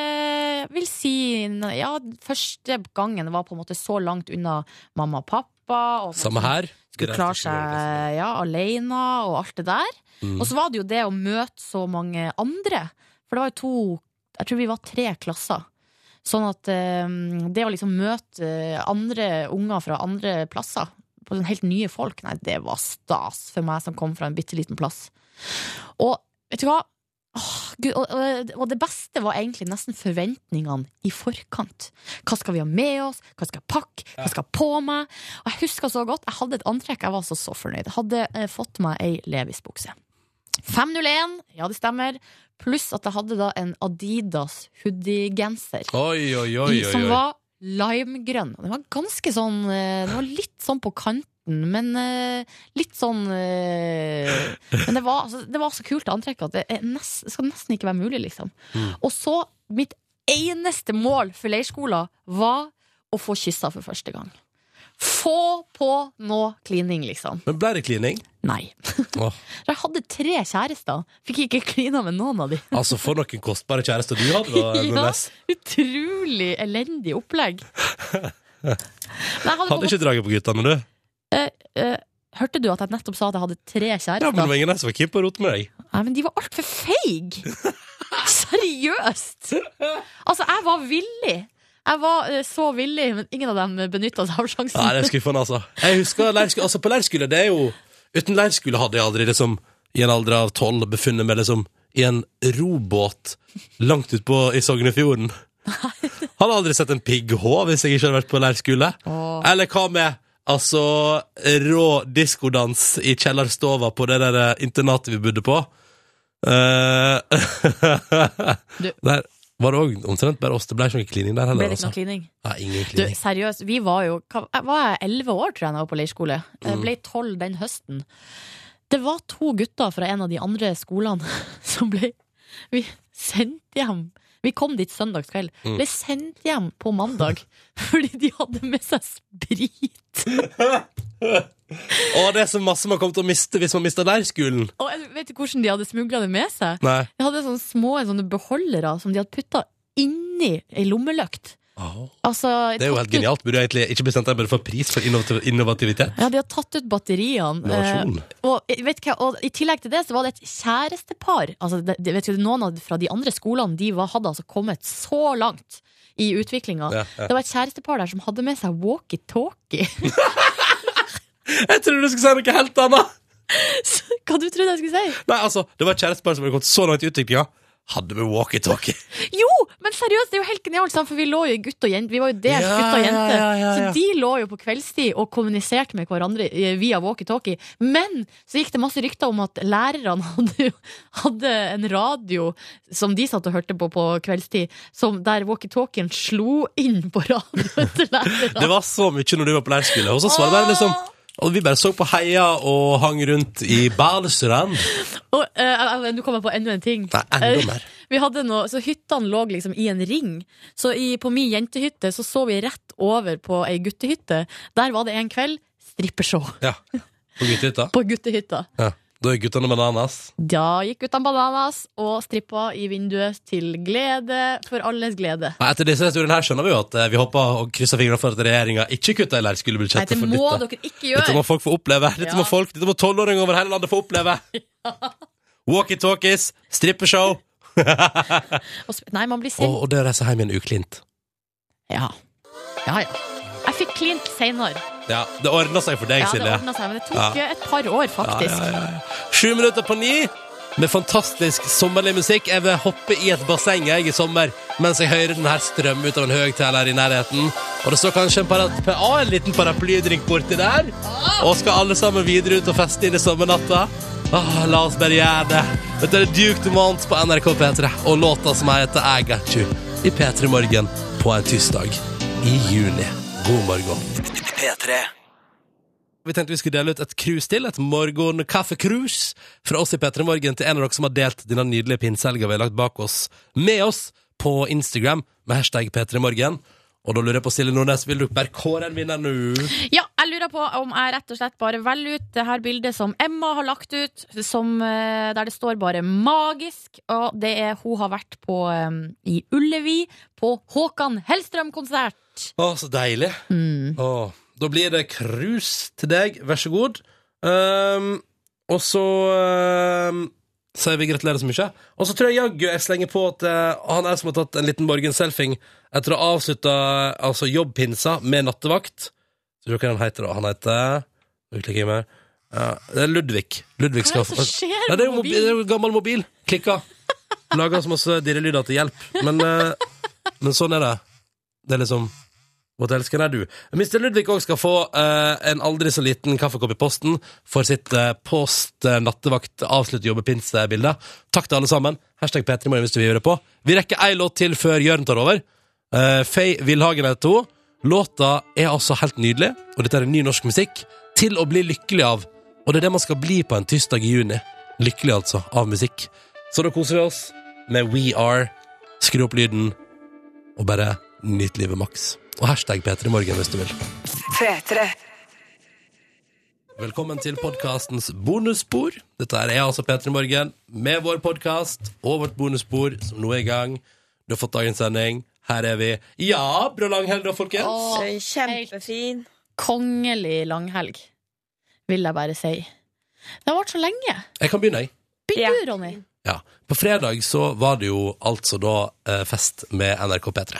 vil si Ja, første gangen var på en måte så langt unna mamma og pappa. Og Samme her. skulle klare seg ja, alene og alt det der. Mm. Og så var det jo det å møte så mange andre. For det var jo to Jeg tror vi var tre klasser. Sånn at eh, det å liksom møte eh, andre unger fra andre plasser, på sånn helt nye folk, nei, det var stas for meg som kom fra en bitte liten plass. Og vet du hva? Åh, Gud, og, og, og det beste var egentlig nesten forventningene i forkant. Hva skal vi ha med oss? Hva skal jeg pakke? Hva skal jeg på meg? Og jeg husker så godt, jeg hadde et antrekk, jeg var så, så fornøyd. Jeg hadde eh, fått meg ei Levis-bukse. 501, ja det stemmer. Pluss at jeg hadde da en Adidas hoodie-genser. Som var limegrønn. Den var ganske sånn eh, Den var litt sånn på kanten, men eh, litt sånn eh, Men det var, altså, det var så kult antrekk at det, nest, det skal nesten ikke være mulig, liksom. Mm. Og så, mitt eneste mål for leirskolen var å få kyssa for første gang. Få på noe klining, liksom. Men ble det klining? Nei. Oh. Jeg hadde tre kjærester. Fikk ikke klina med noen av de. altså, for noen kostbare kjærester du hadde, da, Ja. Utrolig elendig opplegg. Hadde Hadde ikke draget på guttene, du? Eh, hørte du at jeg nettopp sa at jeg hadde tre kjærester? Ja, men det var ingen som var keen på å rote med deg. Nei, men de var altfor feige! Seriøst! Altså, jeg var villig. Jeg var eh, så villig, men ingen av dem benytta seg av sjansen. Nei, det er skuffende, altså. Jeg husker leirskole, altså På leirskole, det er jo Uten leirskole hadde jeg aldri liksom i en alder av tolv befunnet meg liksom i en robåt langt utpå i Sognefjorden. Hadde aldri sett en pigghå hvis jeg ikke hadde vært på leirskole. Åh. Eller hva med altså rå diskodans i kjellerstova på det der eh, internatet vi bodde på? Eh, Du- der var det òg omtrent bare oss. Det ble ikke noe klining der Ble heller. det ikke noe Altså. klining? Nei, ingen Du, seriøst, vi var jo jeg Var elleve år, tror jeg, da jeg var på leirskole? Jeg Mm. ble tolv den høsten. Det var to gutter fra en av de andre skolene som ble Vi sendt hjem Vi kom dit søndagskveld. Mm. Ble sendt hjem på mandag fordi de hadde med seg sprit. Og det er så masse man kommer til å miste hvis man mister leirskolen. Og jeg vet du hvordan de hadde smugla det med seg? Nei. De hadde sånne små sånne beholdere som de hadde putta inni ei lommelykt. Altså, Det er jo helt ut- genialt. Burde jeg egentlig ikke bestemt deg bare for pris for innovativitet? Ja, de har tatt ut batteriene. Eh, og, eh, vet hva, og I tillegg til det så var det et kjærestepar. Altså, det, du, noen av, fra de andre skolene De var, hadde altså kommet så langt i utviklinga. Ja, ja. Det var et kjærestepar der som hadde med seg walkietalkie. Jeg trodde du skulle si noe helt annet! Hva du trodde jeg skulle si? Nei, altså, Det var et kjærestepar som hadde gått så langt i utviklinga. Hadde vi walkietalkie. Jo, men seriøst, det er jo helt genialt, for vi lå jo i gutt og jente. Vi var jo delt Ja, gutt og jente. ja, ja. Så de lå jo på kveldstid og kommuniserte med hverandre eh, via walkietalkie. Men så gikk det masse rykter om at lærerne hadde, hadde en radio som de satt og hørte på på kveldstid, som, der walkietalkien slo inn på radioen til lærerne. Det var så mye når du var på leirskole. Og så svarer bare liksom og Vi bare så på heia og hang rundt i Balestrand. Og, uh, eh, Nå kommer jeg på enda en ting. Nei, enda Eh, mer. Vi hadde noe, så Hyttene lå liksom i en ring. Så i, på min jentehytte så så vi rett over på ei guttehytte. Der var det en kveld strippeshow Ja. På guttehytta. på guttehytta. Ja. Da gikk guttene bananas. Da gikk guttene bananas og strippa i vinduet til glede for alles glede. Nei, etter disse historiene her skjønner vi jo at eh, vi håper og krysser fingrene for at regjeringa ikke kutter i leirskolebudsjettet. det for må dette. dere ikke Dette må folk få oppleve. Dette Ja. må folk, dette må tolvåringer over hele landet få oppleve. Walkietalkies, strippeshow. Og Nei, man blir Og, sint. og det å reise hjem igjen uklint. Ja. ja, ja. Jeg fikk klint seinere. Ja, det ordna seg for deg, Ja, det ordnet seg, men det tok et par år, faktisk. Ja, ja, ja. Sju minutter på ni med fantastisk sommerlig musikk. Jeg vil hoppe i et basseng jeg i sommer mens jeg hører den her strømme ut av en høyttaler i nærheten. Og det står kanskje en, para ah, en liten paraplydrink borti der. Og skal alle sammen videre ut og feste inn i sommernatta. Ah, la oss bare gjøre det. Dette er Duke Dumont på NRK P3 og låta som heter I Got You i P3 Morgen på en tirsdag i juni. God morgen. P3. Vi tenkte vi skulle dele ut et krus til, et morgenkaffekrus fra oss i P3 Morgen til en av dere som har delt denne nydelige pinsehelga vi har lagt bak oss, med oss på Instagram med hashtag P3 Morgen. Og da lurer jeg på Silje Nordnes, vil du bare kåre en vinner nå? Ja, jeg lurer på om jeg rett og slett bare velger ut det her bildet som Emma har lagt ut, som, eh, der det står bare 'magisk', og det er hun har vært på um, i Ullevi på Håkan Hellstrøm-konsert. Å, så deilig. Mm. Å, da blir det krus til deg, vær så god. Um, og så um, sier vi gratulerer så mye. Og så tror jeg jaggu jeg slenger på at uh, han er som har tatt en liten morgenselfing etter å ha avslutta altså, jobbpinsa med nattevakt. Så hva han heter da? Han heter med? Ja, det er Ludvig. Ludvig Hva er det som skjer ja, det er mobil, det er jo gammel mobil. Klikka. Laga så masse dirrelyder til hjelp. Men, uh, men sånn er det. Det er liksom What er du. Mr. Ludvig òg skal få eh, en aldri så liten kaffekopp i posten for sitt uh, post-nattevakt avslutt jobbepinse-bilde. Takk til alle sammen. Hashtag P3morgen hvis du vil gjøre det på. Vi rekker ei låt til før Jørn tar over. Uh, Faye Villhagen heter hun. Låta er altså helt nydelig, og dette er ny norsk musikk til å bli lykkelig av. Og det er det man skal bli på en tirsdag i juni. Lykkelig, altså, av musikk. Så da koser vi oss med We Are. Skru opp lyden, og bare nyt livet maks. Og hashtag P3morgen hvis du vil. P3. Velkommen til podkastens bonusspor. Dette er jeg, altså P3 Morgen, med vår podkast og vårt bonusspor, som nå er i gang. Du har fått dagens sending. Her er vi. Ja, bra langhelg da, folkens. Åh, Kjempefin. kongelig langhelg, vil jeg bare si. Det har vart så lenge. Jeg kan begynne, jeg. Begynn Ja. du, Ronny. Ja. På fredag så var det jo altså da eh, fest med NRK P3.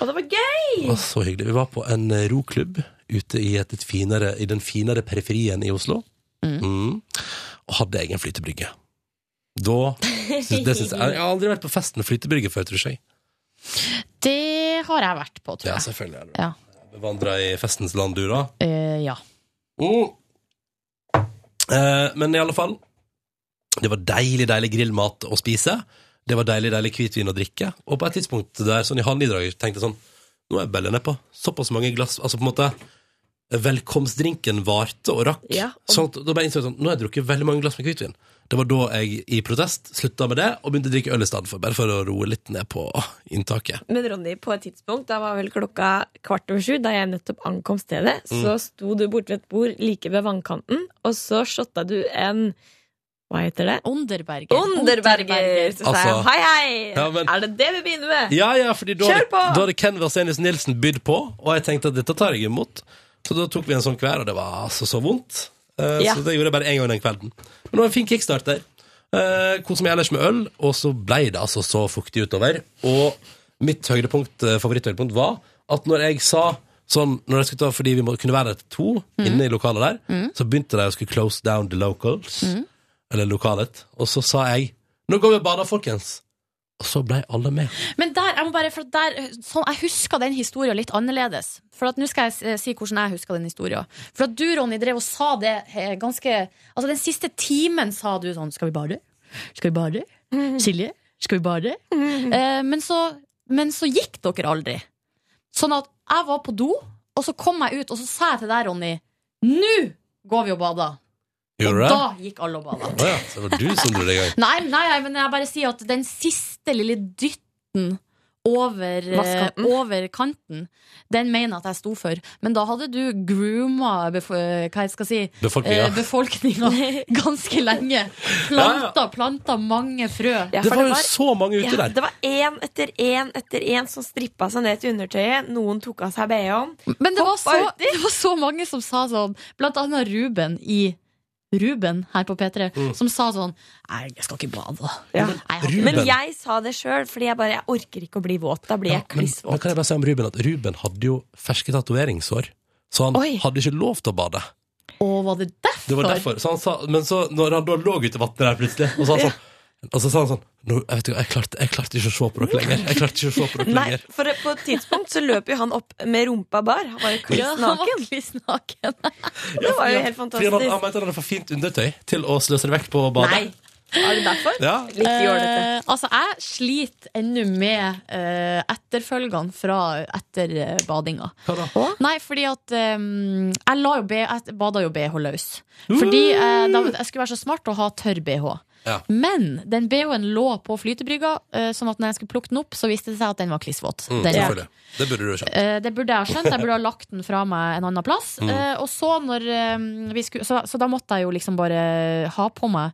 Og det var gøy! Det var så hyggelig. Vi var på en eh, roklubb ute i, et, et finere, i den finere periferien i Oslo. Mm. Og hadde egen flytebrygge. Da det synes jeg Jeg har aldri vært på fest med flytebrygge før, tror jeg. Det har jeg vært på, tror jeg. Ja, selvfølgelig. er du Ja. Bevandra i festens land, du, da. Uh, ja. Mm. Uh, men i alle fall Det var deilig, deilig grillmat å spise. Det var deilig, deilig hvitvin å drikke. Og på et tidspunkt der, sånn i halvnidraget, tenkte jeg sånn Nå er bellet nedpå. Såpass mange glass Altså på en måte Velkomstdrinken varte og rakk. Ja, og- Sånn da ble innså jeg sånn Nå har jeg drukket veldig mange glass med hvitvin. Det var da jeg i protest slutta med det og begynte å drikke øl i stedet for. Bare for å roe litt ned på inntaket. Men Ronny, på et tidspunkt, da var vel klokka kvart over sju, da jeg nettopp ankom stedet, så sto du borte ved et bord like ved vannkanten, og så shotta du en Hva heter det? Underberger. Underberger! Så sa Altså- jeg hei, hei! Ja, men- Er det det vi begynner med? Ja, ja, fordi da, Kjør hadde- på! da hadde Ken Vasenius Nilsen bydd på, og jeg tenkte at dette tar jeg imot. Så da tok vi en sånn hver, og det var altså så vondt. Uh, Ja. Så det gjorde jeg bare én gang den kvelden. Men det var en fin kickstart der. Uh, Kosa meg ellers med øl, og så ble det altså så fuktig utover. Og mitt høydepunkt, eh, favoritthøydepunkt var at når jeg sa Sånn, når jeg skulle ta, Fordi vi må kunne være der til to inne i lokalet der, så begynte de å skulle close down the locals. Eller lokalet. Og så sa jeg Nå går vi og bader, folkens. Og så ble alle med. Men der, jeg må bare, for der, sånn, jeg husker den historien litt annerledes. For at nå skal jeg eh, si hvordan jeg husker den historien. For at du, Ronny, drev og sa det eh, ganske Altså den siste timen sa du sånn Skal vi bade? Skal vi bade? Silje? Skal vi bade? Eh, men, så, men så gikk dere aldri. Sånn at jeg var på do, og så kom jeg ut, og så sa jeg til deg, Ronny Nå går vi og bader. Gjorde Og det? da gikk alle og bada. Oh, ja, så det var du som dro det i gang. Nei, nei, nei, men jeg bare sier at den siste lille dytten over, eh, over kanten, den mener jeg at jeg sto for. Men da hadde du grooma bef hva jeg skal si, Befolkninga. eh, befolkninga ganske lenge. Planta, planta mange frø. Ja, Det for var jo så mange ute ja, der. det var én etter én etter én som strippa seg ned til undertøyet. Noen tok av seg BH-en. Men det var, så, det var så mange som sa sånn, blant annet Ruben i Ruben her på P3, Mm. som sa sånn Nei, jeg skal ikke bade. Ja. Nei. Men jeg sa det sjøl, fordi jeg bare jeg orker ikke å bli våt. Da blir Ja, jeg kliss våt. men men kan jeg bare si om Ruben at Ruben hadde jo ferske tatoveringssår, Så han Oi. hadde ikke lov til å bade. Å, var det derfor? Det var derfor. Så han sa, men så, når han da lå ute i vannet der plutselig, og sa han sånn, og så sa han sånn Nå, jeg, vet ikke, jeg, klarte, jeg klarte ikke å se på dere lenger. Jeg klarte ikke å se på dere Nei, lenger. for på et tidspunkt så løp jo han opp med rumpa bar. Han var jo kliss naken. kliss naken. Det var jo helt Fordi han, fantastisk. han mente han hadde for fint undertøy til å sløse det vekk på badet. Nei, er det derfor? Ja. Litt jålete. Eh, altså, jeg sliter ennå med eh, etterfølgene fra etter eh, badinga. Hva da? Nei, fordi at eh, jeg, la jo B, jeg bada jo BH løs. Fordi eh, da, jeg skulle være så smart å ha tørr BH. Ja. Men den BH-en lå på flytebrygga, eh, sånn at når jeg skulle plukke den opp, så viste det seg at den var klissvåt. Mm, Den- selvfølgelig. Det burde du ha skjønt. Eh, Det burde jeg ha skjønt. Jeg burde ha lagt den fra meg en annen plass. Mm. Eh, Og så når vi skulle så, så da måtte jeg jo liksom bare ha på meg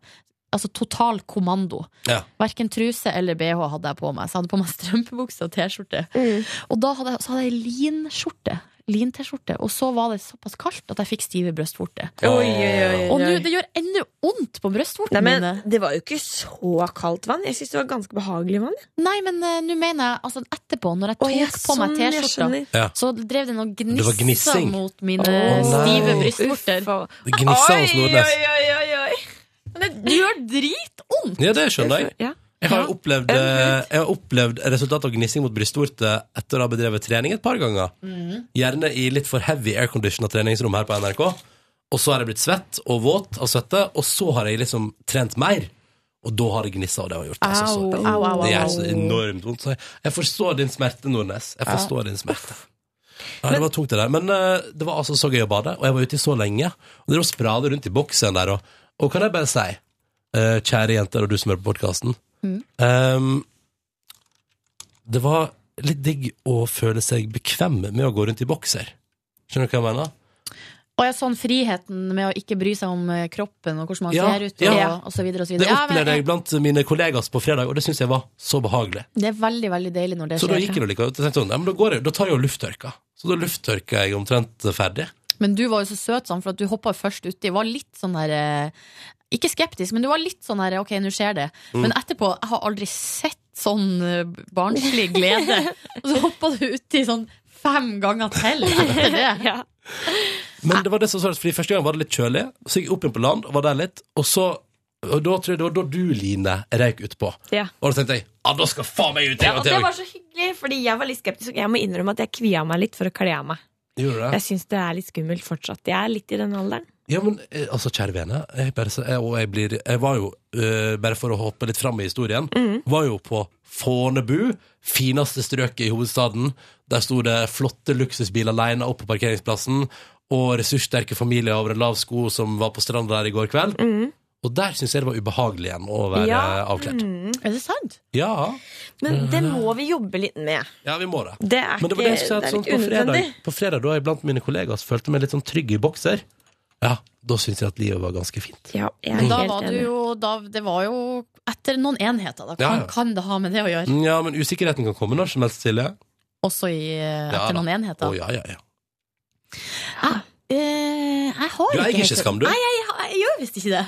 Altså total kommando. Ja. Verken truse eller BH hadde jeg på meg. Så jeg hadde på meg strømpebukse og T-skjorte. Mm. Og da hadde jeg, så hadde jeg lin-skjorte. Lin-T-skjorte. Og så var det såpass kaldt at jeg fikk stive brystvorter. Og nu, det gjør ennå vondt på brystvortene mine. Det var jo ikke så kaldt vann. Jeg syns det var ganske behagelig vann. Nei, men uh, nå mener jeg altså etterpå, når jeg tok oh, ja, på meg sånn, jeg T-skjorta. Ja. så drev det noe gnissa mot mine oh, stive brystvorter. Det gnissa hos Nordnes. Oi, oi, oi, oi. Men det gjør dritvondt! Ja, det skjønner jeg. Ja. Jeg har, jo opplevd, eh, jeg har opplevd resultatet av gnissing mot brystvorte etter å ha bedrevet trening et par ganger. Gjerne i litt for heavy aircondition treningsrom her på NRK. Og så har jeg blitt svett og våt av svette, og så har jeg liksom trent mer. Og da har det gnissa, og det har gjort altså, så. Au, au, au, Det er så enormt vondt. Så jeg, jeg forstår din smerte, Nordnes. Jeg forstår din smerte. Ja, det var tungt, det der. Men uh, det var altså så gøy å bade, og jeg var ute i så lenge. Og det å sprade rundt i boksen der, og, og kan jeg bare si, uh, kjære jenter og du som hører på podkasten Det var litt digg å føle seg bekvem med å gå rundt i bokser. Skjønner du hva jeg mener? Og jeg sånn friheten med å ikke bry seg om eh, kroppen og hvordan man Ja, ser ut, og, ja. og så videre og så Det videre. Det opplevde jeg blant mine kollegaer på fredag, og det syns jeg var så behagelig. det er veldig, veldig deilig når det Så da gikk jeg og like, og tenkte sånn, ja, men da, går jeg, da tar jeg jo lufttørka. Så da lufttørker jeg omtrent ferdig. Men du var jo så søt sånn, for at du hoppa først uti. Var litt sånn der eh, Ikke skeptisk, men du var litt sånn her, OK, nå skjer det. Mm. Men etterpå Jeg har aldri sett sånn eh, barnslig glede. og så hoppa du uti sånn fem ganger til etter det. Ja. Men det var det som var, fordi første gang var det litt kjølig, så gikk jeg opp igjen på land og var der litt, og så og da tror jeg det var da du, Line, røyk utpå. Ja. Og da tenkte jeg ja, da skal faen meg ut Ja, og det var så hyggelig, fordi jeg var litt skeptisk. Jeg må innrømme at jeg kvia meg litt for å kle av meg. Gjorde det? Jeg syns det er litt skummelt fortsatt. Jeg er litt i den alderen. Ja, men eh, altså, kjære vene, jeg, bare, jeg, og jeg, blir, jeg var jo, uh, bare for å hoppe litt fram i historien, var jo på Fornebu, fineste strøket i hovedstaden. Der sto det flotte luksusbiler alene opp på parkeringsplassen, og ressurssterke familier over en lav sko som var på stranda der i går kveld. Og der syns jeg det var ubehagelig igjen å være Ja. avkledd. Er det sant? Ja. Men det må vi jobbe litt med. ja, vi må det. Det er, Men det var ikke, det jeg det er sånn, på, fredag, på fredag, da jeg blant mine kollegaer følte meg litt sånn trygg i bokser, ja, da syns jeg at livet var ganske fint. Ja, jeg er Men da helt var du enig. jo da, Det var jo etter noen enheter, da. Kan, Ja, ja. kan det ha med det å gjøre? Ja, men usikkerheten kan komme når som helst, Silje. Også i, eh, Ja, etter da. noen enheter? Å, ja, ja, ja. Eh, jeg har Du eier helt- ikke skam, du? Nei, jeg, jeg, jeg gjør visst ikke det.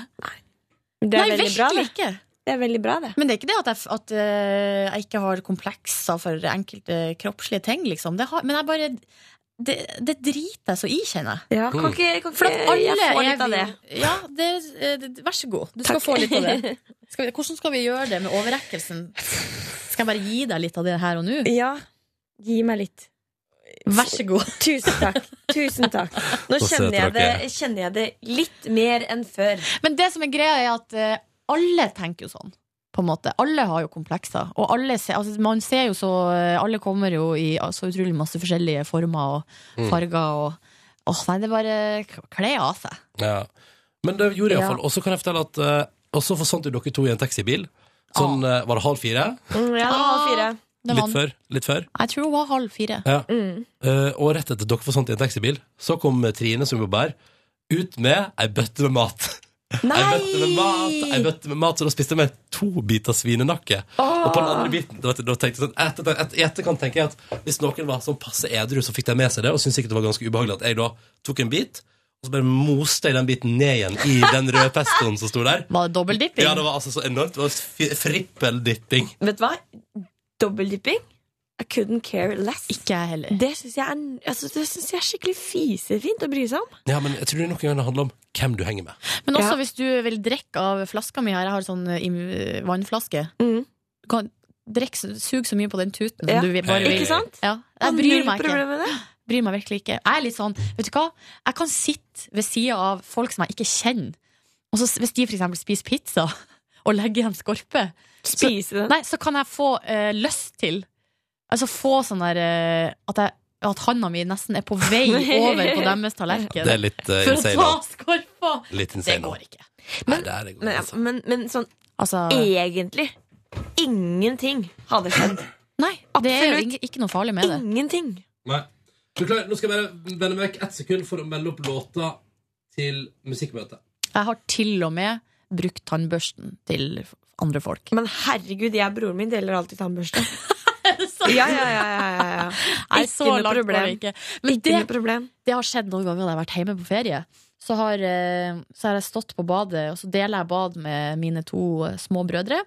Det er Nei, veldig bra, virkelig det. ikke. Det er veldig bra, det. Men det er ikke det at jeg, at eh, jeg ikke har komplekser for enkelte kroppslige ting, liksom. Det har, men jeg bare det, det driter jeg så i, kjenner jeg. Ja, kan ikke, kan For at alle jeg få er litt av det? Ja, det, eh, det, vær så god. Du skal Takk. få litt av det. Skal vi, hvordan skal vi gjøre det med overrekkelsen? Skal jeg bare gi deg litt av det her og nå? Ja. Gi meg litt. Vær så god. Tusen takk. Tusen takk. Nå kjenner jeg, det, kjenner jeg det litt mer enn før. Men det som er greia, er at eh, alle tenker jo sånn. På en måte. Alle har jo komplekser. Og alle ser, altså, man ser jo så eh, Alle kommer jo i så utrolig masse forskjellige former og Mm. farger og Åh, nei, det er bare kle av seg. Ja. Men det gjorde jeg Ja. iallfall. Og så kan jeg fortelle at eh, Og så forsvant jo dere to i en taxibil. Sånn ah. var det halv fire? Mm, ja, det var halv fire. Var, Litt før? Litt før? jeg tror det var halv fire. Ja. Mm. Uh, og rett etter dere forsvant i en taxibil, så kom Trine som jobber her, ut med ei bøtte med mat. Ei bøtte med mat, ei bøtte med mat Så da spiste jeg meg to biter svinenakke. Og på den andre biten da, da tenkte jeg sånn, etter, etter, etterkant tenker jeg at hvis noen var sånn passe edru, så fikk de med seg det, og syntes sikkert det var ganske ubehagelig at jeg da tok en bit, og så bare moste jeg den biten ned igjen i den røde pestoen som sto der. Var det dobbeltdipping? Ja, det var altså så enormt. Det var frippeldipping. Vet du hva? Dobbeldypping? I couldn't care less. Ikke jeg heller. Det syns jeg, altså, jeg er skikkelig fisefint å bry seg om. Ja, men jeg tror det noen ganger handler om hvem du henger med. Men også Ja. hvis du vil drikke av flaska mi her, jeg har sånn eh, vannflaske. Mm. Kan drikke, sug så mye på den tuten Ja. du vil- bare vil. Ikke sant? Ja. Jeg bryr meg ikke. problem med det. Bryr meg virkelig ikke. Jeg er litt sånn, vet du hva? Jeg kan sitte ved sida av folk som jeg ikke kjenner, og så hvis de for eksempel spiser pizza og legger igjen skorpe, Spise den. nei, så kan jeg få uh, lyst til Altså få sånn der eh, at, jeg, at handa mi nesten er på vei over på deres tallerken. Det er litt uh, for å ta skorpa! Litt Det går ikke. ikke. Nei, det er det går, Men, altså. men, men sånn Altså, Egentlig. Ingenting hadde skjedd. nei, det er jo absolutt. ikke noe farlig med det. Ingenting. Nei. Beklager, nå skal jeg bare vende meg vekk ett sekund for å melde opp låta til musikkmøtet. Jeg har til og med brukt tannbørsten til andre folk. Men herregud, jeg og broren min deler alltid tannbørste. Ja, ja, ja, ja, ja, ja. Nei, Ikke så noe langt problem. ikke. Men Ikke det, noe problem. det har skjedd noen ganger da jeg har vært hjemme på ferie. Så har, eh, så har jeg stått på badet, og så deler jeg bad med mine to eh, små brødre.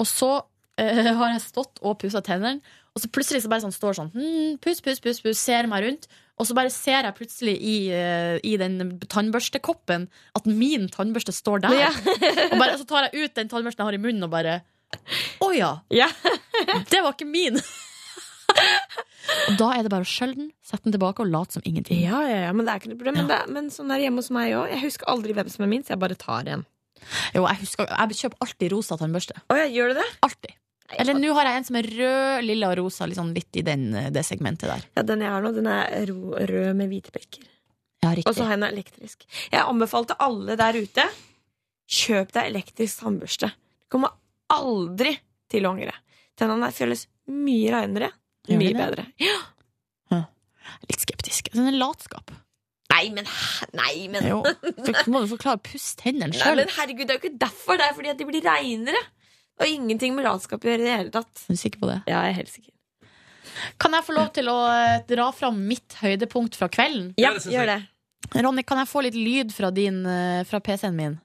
Og så uh, har jeg stått og pussa tennene, og så plutselig så bare sånn står sånn hm, Puss, puss, puss, puss, ser meg rundt. Og så bare ser jeg plutselig i, uh, i den tannbørstekoppen at min tannbørste står der. Ja. og bare, så tar jeg ut den tannbørsten jeg har i munnen, og bare Å ja! Ja. Det var ikke min! Og da er det bare å skjølle den, sette den tilbake og late som ingenting. Ja, ja, ja, men det er ikke noe problem. Men, det, men sånn er hjemme hos meg òg. Jeg husker aldri hvem som er min, så jeg bare tar en. Jo, jeg, husker, jeg kjøper alltid rosa tannbørste. Å ja, gjør du det? Alltid. Eller nå har jeg en som er rød, lilla og rosa, liksom litt i den, det segmentet der. Ja, den jeg har nå, den er ro, rød med hvite prikker. Ja, Og så har jeg en elektrisk. Jeg anbefalte alle der ute kjøp deg elektrisk tannbørste. Du kommer aldri til å angre. Tennene føles mye renere. Gjør Mye det? bedre. Ja. Litt skeptisk. Sånn en latskap. Nei, men? Nei, men Jo. Så må du forklare Pust hendene sjøl. men herregud, det er jo ikke derfor. Det er fordi at de blir reinere. Og ingenting med latskap å gjøre i det hele tatt. Er du sikker på det? Ja, jeg er helt sikker. Kan jeg få lov til å eh, dra fram mitt høydepunkt fra kvelden? Ja, det gjør det. Ronny, kan jeg få litt lyd fra, din, eh, fra PC-en min?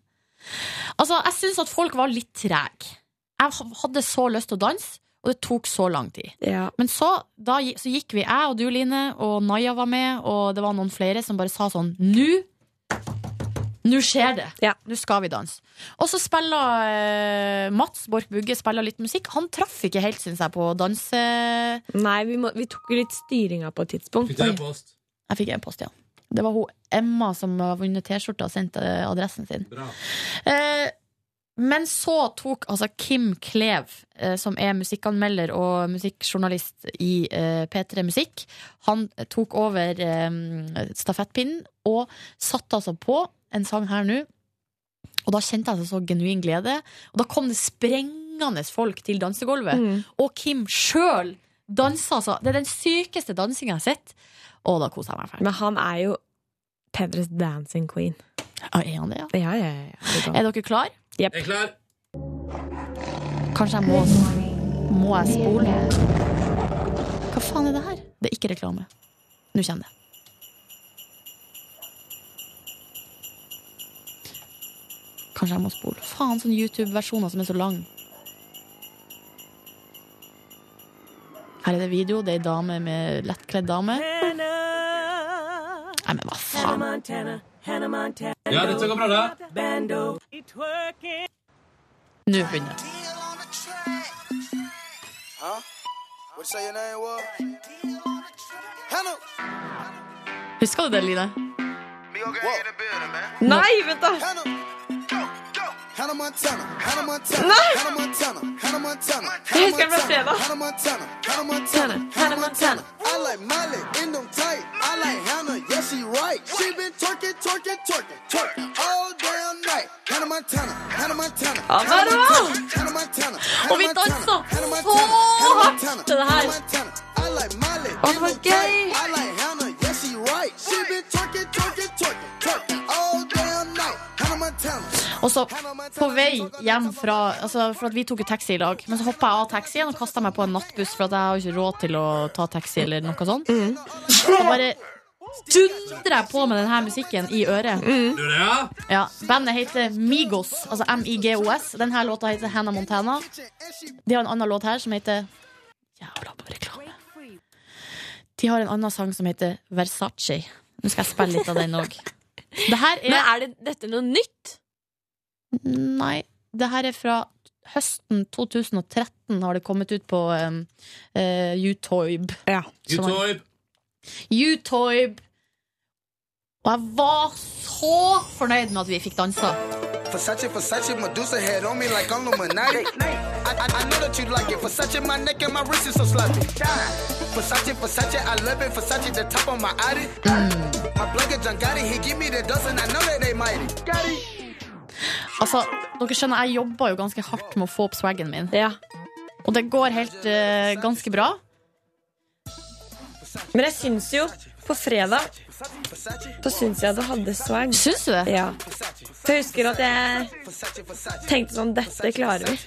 Altså, jeg syns at folk var litt trege. Jeg hadde så lyst til å danse, og det tok så lang tid. Ja. Men så, da, så gikk vi, jeg og du, Line, og Naya var med, og det var noen flere som bare sa sånn Nå nå skjer det. Ja. Nå skal vi danse. Og så spiller eh, Mats Borch Bugge spiller litt musikk. Han traff ikke helt, syns jeg, på danse... Nei, vi, må, vi tok jo litt styringa på et tidspunkt. Fikk du en post? Jeg fikk en post, ja. Det var hun Emma som har vunnet T-skjorta og sendt eh, adressen sin. Bra. Eh, men så tok altså Kim Klev, eh, som er musikkanmelder og musikkjournalist i eh, P3 Musikk, han tok over eh, stafettpinnen og satte altså på en sang her nå. Og da kjente jeg altså så genuin glede. Og da kom det sprengende folk til dansegulvet. Mm. Og Kim sjøl dansa altså. Det er den sykeste dansinga jeg har sett. Og da kosa jeg meg fælt. Men han er jo Pedres dancing queen. Ja, er han det, ja? Ja, ja, ja. Er dere klar? Jeg er klar. Kanskje jeg må Må jeg spole? Hva faen er det her? Det er ikke reklame. Nå kommer det. Kanskje jeg må spole. Faen, sånne YouTube-versjoner som er så lang. Her er det video. Det er ei dame med lettkledd dame. Nei, men hva faen? Ja, dette går bra, det. Nå begynner det. Hannah. Husker du det, Line? Nei, vent da! Nei! Jeg husker jeg ble fredag. Hannah Montana. Hannah Montana. Hannah Montana. I like Miley in them tight. I like Hannah. Yeah, she right. She been twerking, twerking, twerking, twerking all damn night. Hannah Montana. Hannah Montana. Ja, hva er det da? Hannah Montana. Og vi dansa så hardt til det her. Å, det var gøy. Og så på vei hjem fra altså For at vi tok jo taxi i lag. Men så hoppa jeg av taxien og kasta meg på en nattbuss, for at jeg har ikke råd til å ta taxi eller noe sånt. Så bare dundrer jeg på med denne musikken i øret. Du det, ja? Ja, Bandet heter Migos, altså M-I-G-O-S. Denne låta heter Hannah Montana. De har en annen låt her som heter Jævla på reklame. De har en annen sang som heter Versace. Nå skal jeg spille litt av den òg. Det her Men er er det, dette noe nytt? Nei, det her er fra høsten 2013 har det kommet ut på um, uh, Utoib. Ja. Er- Utoib. Og jeg var så fornøyd med at vi fikk dansa. Versace, Versace, Medusa head on me like I'm. I, I, I know that you like it. Versace, my neck and my wrist is so sloppy. Versace, Versace, I love it. Versace, the top of my Audi. My plug is John Gotti. He give me the and I know that they mighty. Gotti. Altså, dere skjønner, jeg jobber jo ganske hardt med å få opp swaggen min. Ja. Og det går helt eh, ganske bra. Men jeg syns jo på fredag Så syns jeg du hadde swag. Syns du det? Ja. For jeg husker at jeg tenkte sånn Dette klarer vi.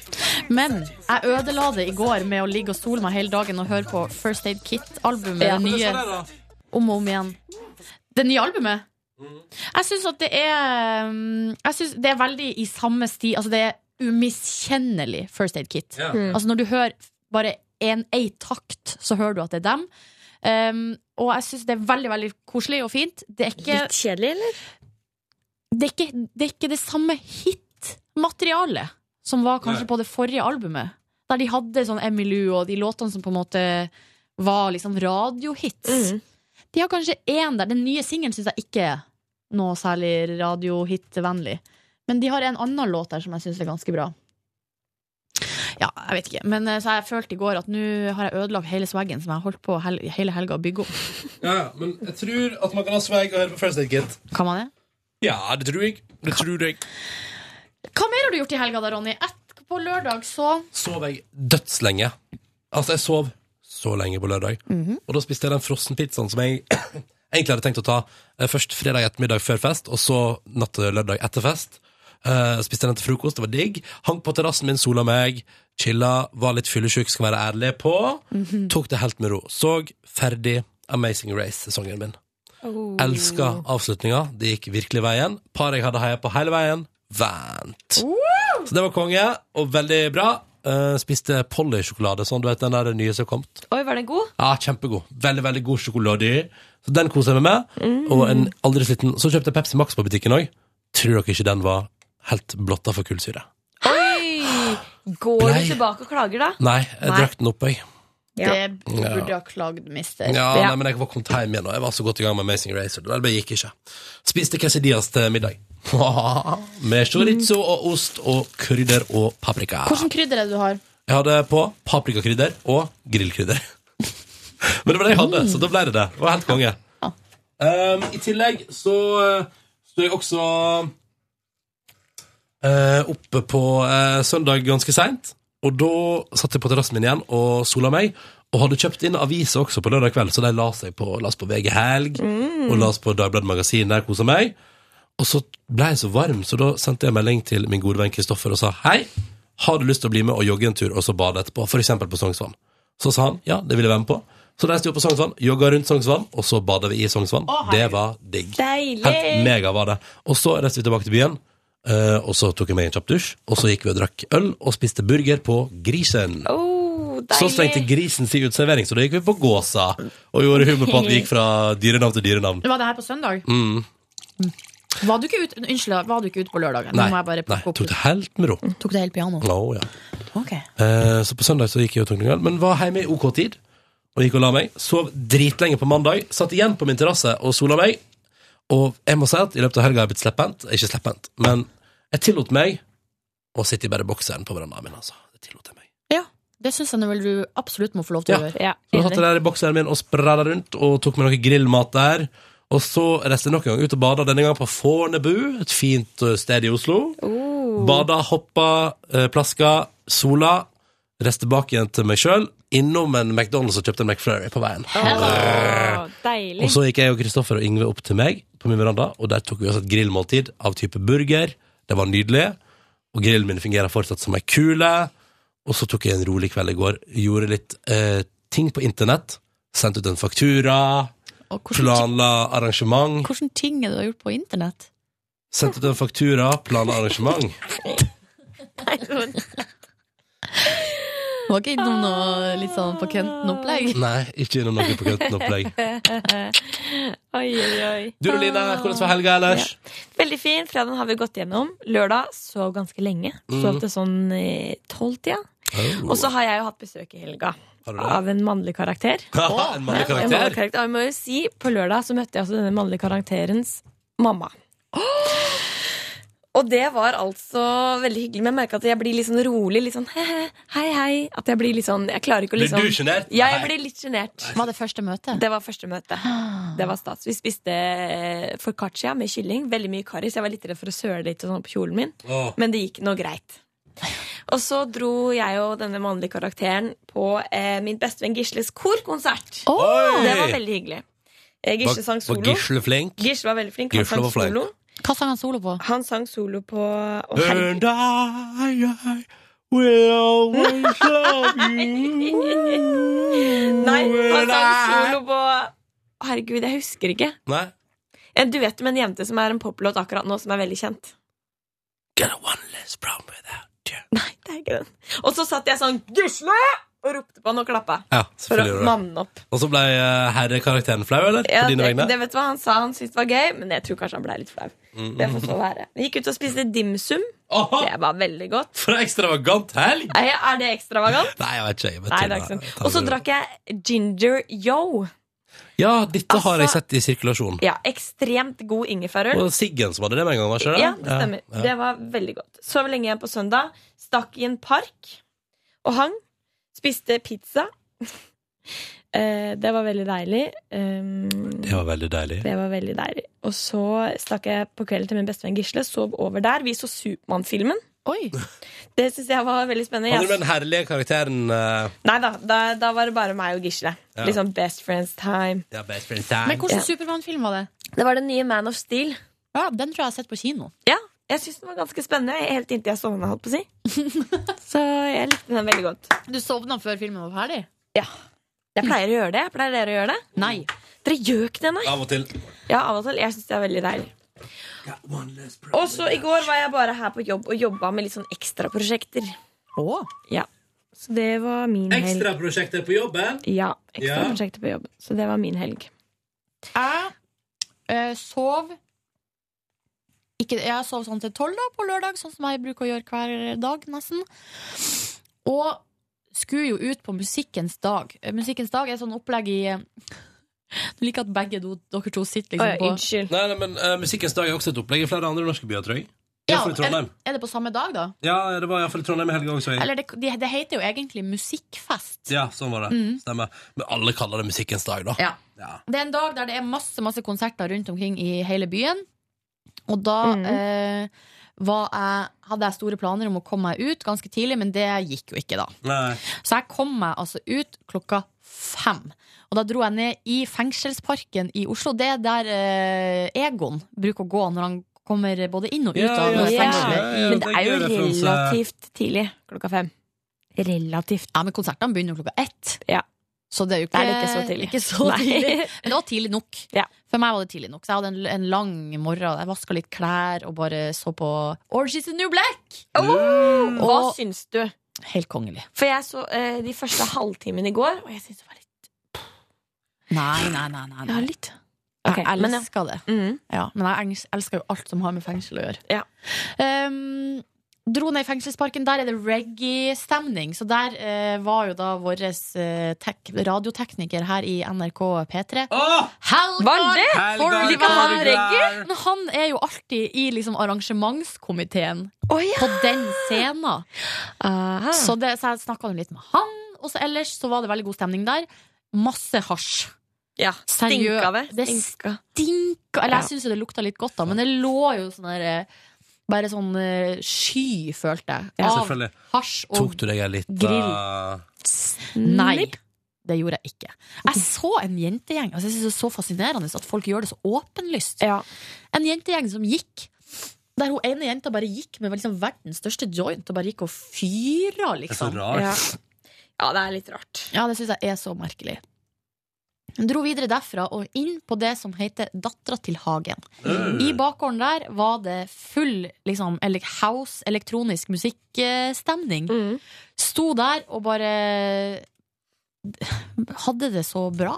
Men jeg ødela det i går med å ligge og sole meg hele dagen og høre på First Aid Kit-albumet. Ja. Det nye om og om igjen. Det nye albumet? Jeg syns at det er um, Jeg synes det er veldig i samme sti. Altså det er umiskjennelig First Aid Kit. Ja. Altså når du hører bare en, ei takt, så hører du at det er dem. Um, og jeg syns det er veldig veldig koselig og fint. Det er ikke Litt kjedelig, eller? det er ikke det, er ikke det samme hit-materialet som var kanskje Nei. på det forrige albumet. Der de hadde sånn Emilu og de låtene som på en måte var liksom radiohits. Mm. De har kanskje én der. Den nye singelen syns jeg ikke er noe særlig radiohit-vennlig. Men de har en annen låt der som jeg syns er ganske bra. Ja, jeg vet ikke. Men eh, så jeg følte i går at nå har jeg ødelagt hele swaggen som jeg har holdt på hel hele helga å bygge opp. Ja, ja, men jeg tror at man kan ha swag og høre på First Aid Kit. Kan man det? Ja, det tror jeg. Det tror jeg. Hva mer har du gjort i helga da, Ronny? Et, på lørdag så Sov jeg dødslenge. Altså, jeg sov så lenge på lørdag. Og da spiste jeg den frossenpizzaen som jeg egentlig hadde tenkt å ta eh, først fredag ettermiddag før fest, og så natt til lørdag etter fest. Eh, spiste den til frokost, det var digg. Hang på terrassen min, sola meg, chilla, var litt fyllesyk, skal være ærlig på. Tok det helt med ro. Så ferdig Amazing Race-sesongen min. Elska avslutninga. Det gikk virkelig veien. Par jeg hadde heia på hele veien, vant. Så det var konge, og veldig bra. Eh, spiste Polly-sjokolade, sånn du vet den der nye som har kommet. Oi, var den god? Ja, kjempegod. Veldig, veldig god sjokolade. Så den koser jeg meg med. Og en aldri sliten Så kjøpte jeg Pepsi Max på butikken òg. Tror dere ikke den var helt blotta for kullsyre? Oi! Går Blei. du tilbake og klager, da? Nei, jeg Nei. drakk den opp, jeg. Ja. Det burde ha klagd, mister. Ja, Ja. Nei, men jeg var kommet hjem igjen, og jeg var så godt i gang med Amazing Racer. Det bare gikk ikke. Spiste quesadillas til middag. med chorizo og ost og krydder og paprika. Hvilket krydder er det du har? Jeg hadde på paprikakrydder og grillkrydder. Men det var det jeg hadde, så da ble det det. Det var helt konge. Um, I tillegg så uh, sto jeg også uh, oppe på uh, søndag ganske seint. Og da satt jeg på terrassen min igjen og sola meg. Og hadde kjøpt inn aviser også på lørdag kveld, så de la seg på, las på VG Helg og las på Dagbladet Magasin. Der kosa meg. Og så ble jeg så varm, så da sendte jeg melding til min gode venn Kristoffer og sa hei, har du lyst til å bli med og jogge en tur og så bade etterpå, eksempel på Sognsvann? Så sa han ja, det vil jeg være med på. Så reiste vi opp på Sognsvann, jogga rundt Sognsvann, og så bada vi i Sognsvann. det var digg. Deilig! Helt mega var det. Og så reiste vi tilbake til byen, eh, og så tok jeg meg en kjapp dusj, og så gikk vi og drakk øl og spiste burger på Grisen. Oh, Så stengte grisen sin utservering, så da gikk vi på Gåsa og gjorde humor på at vi gikk fra dyrenavn til dyrenavn. Var det her på søndag? Mm. Var du ikke ute Unnskyld, var du ikke ute på lørdag? Nå Nei, må jeg bare nei, tok det helt med ro. Tok det helt piano? No, ja. okay. uh, så på søndag så gikk jeg og tok noen øl, men var hjemme i OK tid. Og gikk og la meg. Sov dritlenge på mandag. Satt igjen på min terrasse og sola meg. Og jeg må si at i løpet av helga har jeg blitt slepphendt. Ikke slepphendt, men jeg tillot meg å sitte i bare bokseren på verandaen min. altså. Det tillot jeg meg. Ja, det syns jeg vel du absolutt må få lov til Ja. å gjøre. Ja, Så satt jeg enig. der i bokseren min og sprella rundt og tok med noe grillmat der. Og så reiste jeg nok en gang ut og bada, denne gangen på Fornebu, et fint eh, sted i Oslo. Bada, hoppa, eh, plaska, sola. Reiste tilbake igjen til meg sjøl. Innom en McDonald's og kjøpte en McFlurry på veien. Åh, deilig. Og så gikk jeg og Kristoffer og Yngve opp til meg på min veranda, og der tok vi oss et grillmåltid av type burger. Det var nydelig. Og grillen min fungerer fortsatt som ei kule. Og så tok jeg en rolig kveld i går. Gjorde litt eh, ting på internett. Sendte ut en faktura. Planla arrangement. hvordan ting er det du har gjort på internett? Sendte ut en faktura. Planla arrangement. Var ikke innom noe litt sånn på kønten-opplegg? Nei, ikke innom noe på kønten-opplegg. Oi, oi, oi. Du og Line, hvordan var helga ellers? Veldig fin. Fredagen har vi gått gjennom. Lørdag sov ganske lenge. Sov til sånn eh, tolvtida. Oh. Og så har jeg jo hatt besøk i helga av en mannlig karakter. En mannlig En mannlig karakter. karakter. Og jeg må jo si, på lørdag så møtte jeg altså denne mannlige karakterens mamma. Og det var altså veldig hyggelig. Men jeg merka at jeg blir litt sånn rolig. Litt sånn he-he, hei, hei. At jeg blir litt sånn Jeg klarer ikke å Blir liksom du sjenert? Ja, jeg blir litt sjenert. Var det første møte? Det var første møte. Det var stas. Vi spiste eh, foccaccia med kylling. Veldig mye karri, så jeg var litt redd for å søle litt sånn på kjolen min. Oh. Men det gikk nå greit. Og så dro jeg og denne mannlige karakteren på eh, min bestevenn Gisles korkonsert. Oh. Det var veldig hyggelig. Eh, Gisle sang Var solo. Gisle flink? Gisle var veldig flink. Han Gisle sang var flink. solo. Hva sang han solo på? Han sang solo på oh. And I, I will always love you. Nei, han sang solo på Herregud, jeg husker ikke. Nei. En duett med en jente som er en poplåt akkurat nå, som er veldig kjent. Get a one less problem without you. Nei, det er ikke den. Og så satt jeg sånn Gisle! Og ropte på han og klappa. Ja, For å manne opp. Og så ble eh, herrekarakteren flau, eller? Ja, det, det vet du hva Han sa han syntes var gøy, men jeg tror kanskje han ble litt flau. Mm. Det får så være. Vi gikk ut og spiste dimsum. Åhå, Det var veldig godt. for ekstravagant helg! Nei, er det ekstravagant? Nei, jeg vet ikke. Jeg vet Nei, ikke. det er ikke sånn. Og så drakk jeg ginger yo. Ja, dette har jeg Altså- sett i sirkulasjon. Ja, Ekstremt god ingefærøl. Og Siggen som hadde det med en gang, var ikke det? Ja, det stemmer. Ja. Det var veldig godt. Sov lenge igjen på søndag. Stakk i en park og hang. Spiste pizza. Eh, det var veldig deilig. Um, Det var veldig deilig. det var veldig deilig. Og så stakk jeg på kvelden til min bestevenn Gisle. Sov over der. Vi så Supermann-filmen. Oi! Det syns jeg var veldig spennende. Hadde du den herlige karakteren uh... Nei da, da, da var det bare meg og Gisle. Ja. Liksom best friends time. ja, Best friends Time? Men hvilken Ja. Supermann-film var det? Det var den nye Man of Steel. Ja, Den tror jeg jeg har sett på kino. Ja, jeg syns den var ganske spennende. Helt inntil jeg sovna, holdt på å si. Så jeg likte den veldig godt. Du sovna før filmen var ferdig? Ja. Jeg pleier å gjøre det. Pleier dere å gjøre det? Nei. Dere gjør ikke det, nei? Av og til. Ja, av og til. Jeg syns det er veldig deilig. Og så i går var jeg bare her på jobb og jobba med litt sånn ekstraprosjekter. Å. Ja. Så det var min helg. Ekstraprosjekter på jobben. Ja, Ja. ekstraprosjekter på jobben. Så det var min helg. Jeg eh, sov ikke, Jeg sov sånn til tolv da, på lørdag, sånn som jeg bruker å gjøre hver dag, nesten. Og skulle jo ut på Musikkens dag. Eh, Musikkens dag er sånn opplegg i eh, Du liker at begge do, dere to sitter liksom på unnskyld. Nei, nei, men uh, Musikkens dag er også et opplegg i flere andre norske byer, tror jeg. Ja, Iallfall i Trondheim. Er det på samme dag, da? Ja, det var iallfall i Trondheim i helga også. Eller det, det, det heter jo egentlig Musikkfest. Ja, sånn var det. Stemmer. Men alle kaller det Musikkens dag, da. Ja. Ja. Det er en dag der det er masse, masse konserter rundt omkring i hele byen. Og da mm. eh, var jeg, hadde jeg store planer om å komme meg ut ganske tidlig, men det gikk jo ikke da. Nei. Så jeg kom meg altså ut klokka fem. Og da dro jeg ned i fengselsparken i Oslo. Det er der eh, Egon bruker å gå når han kommer både inn og ut Ja, av ja, Ja, fengselet. ja, Men det er jo relativt tidlig. Klokka fem. Relativt. Ja, men konsertene begynner jo klokka ett. Ja. Så det er jo Det er ikke så tidlig. Ikke så tidlig. Men det var tidlig nok. Ja. For meg var det tidlig nok. Så jeg hadde en, en lang morgen. Jeg vaska litt klær og bare så på Orange is the New Black. Oh, hva Og- syns du? Helt kongelig. For jeg så eh, de første halvtimene i går, og jeg syns det var litt Nei, nei, nei. nei, Ja, litt. Okay, jeg men ja. elsker det. Mm. Ja, men jeg els- elsker jo alt som har med fengsel å gjøre. Ja. Um, dro ned i fengselsparken. Der er det reggae-stemning. Så der eh, var jo da vår eh, radiotekniker her i NRK P3. oh! Helgar Var det? Han Men han er jo alltid i liksom arrangementskomiteen oh, ja! på den scenen. Aha. Så, det, så jeg snakka litt med han, og så ellers så var det veldig god stemning der. Masse hasj. ja. Stinka det? det Stinka. Stinka Eller jeg syns jo det lukta litt godt, da, men det lå jo sånn der eh, Bare sånn eh, sky, følte jeg, Ja, av hasj og Tok du deg en liten grill. Nei. Det gjorde jeg ikke. Jeg så en jentegjeng. Altså, jeg synes det er så fascinerende at folk gjør det så åpenlyst. Ja. En jentegjeng som gikk der hun ene jenta bare gikk med liksom verdens største joint og bare gikk og fyra, Det er så liksom. rart. Ja. ja, det er litt rart. Ja, det syns jeg er så merkelig. Dro videre derfra og inn på det som heter Dattera til Hagen. I bakgården der var det full liksom, house, elektronisk musikkstemning. Mm. Sto der og bare hadde det så bra.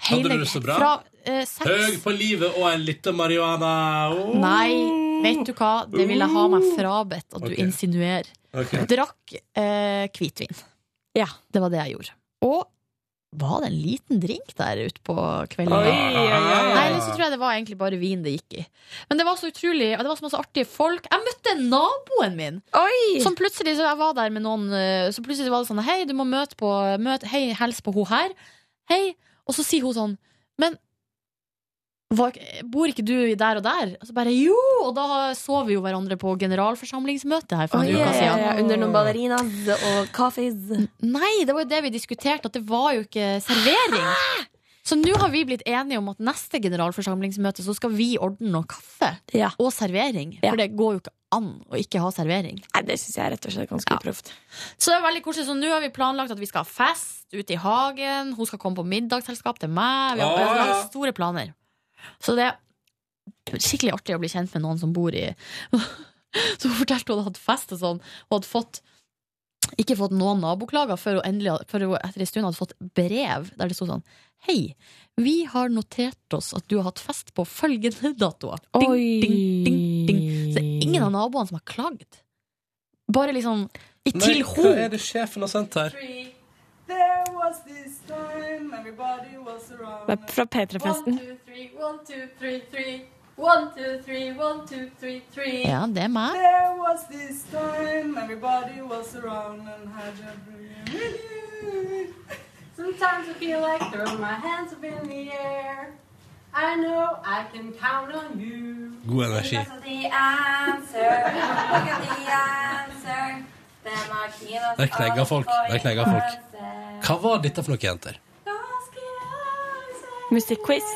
Hadde du det så bra? Fra eh, sex... Høg på livet og en liten marihuana. Oh. Nei, vet du hva? Det vil jeg ha meg frabedt at du Ok. insinuerer. Okay. Drakk eh, hvitvin. Ja. Det var det jeg gjorde. Og Var det en liten drink der ute på kvelden? Oi, oi, oi. Nei, eller så tror jeg det var egentlig bare vin det gikk i. Men det var så utrolig Det var så masse artige folk. Jeg møtte naboen min! Oi! Som plutselig, så Jeg var der med noen eh, Så plutselig var det sånn Hei, du må møte på møte, Hei, hils på hun her. Hei. Og så sier hun sånn Men bor ikke du der og der? Og så bare jo! Og da så vi jo hverandre på generalforsamlingsmøte her for uker ja, siden. ja, under noen ballerinas og kaffes. Nei, det var jo det vi diskuterte, at det var jo ikke servering. Så nå har vi blitt enige om at neste generalforsamlingsmøte så skal vi ordne noe kaffe Ja. og servering. Ja. For det går jo ikke an å ikke ha servering. Nei, det syns jeg er rett og slett ganske Ja. uproft. Så det er veldig koselig. Så nå har vi planlagt at vi skal ha fest ute i hagen. Hun skal komme på middagsselskap til meg. Vi har ja. lagt store planer. Så det er skikkelig artig å bli kjent med noen som bor i Så hun fortalte hun hadde hatt fest og sånn, og hadde fått ikke fått noen naboklager før hun endelig før hun etter en stund hadde fått brev der det sto sånn Hei, vi har notert oss at du har hatt fest på følgende datoer. Ding, ding, ding, ding. Så det er ingen av naboene som har klagd. Bare liksom i Nei, til hva er det sjefen har sendt her? Det er fra P3-festen. Ja, det er meg. There was this time everybody was around and had a really Sometimes I feel like throwing my hands up in the air. I know I can count on you. God energi. Because of the answer. Look at the answer. Der knegger folk. Der knegger folk. Hva var dette for noe, jenter? Musikkquiz.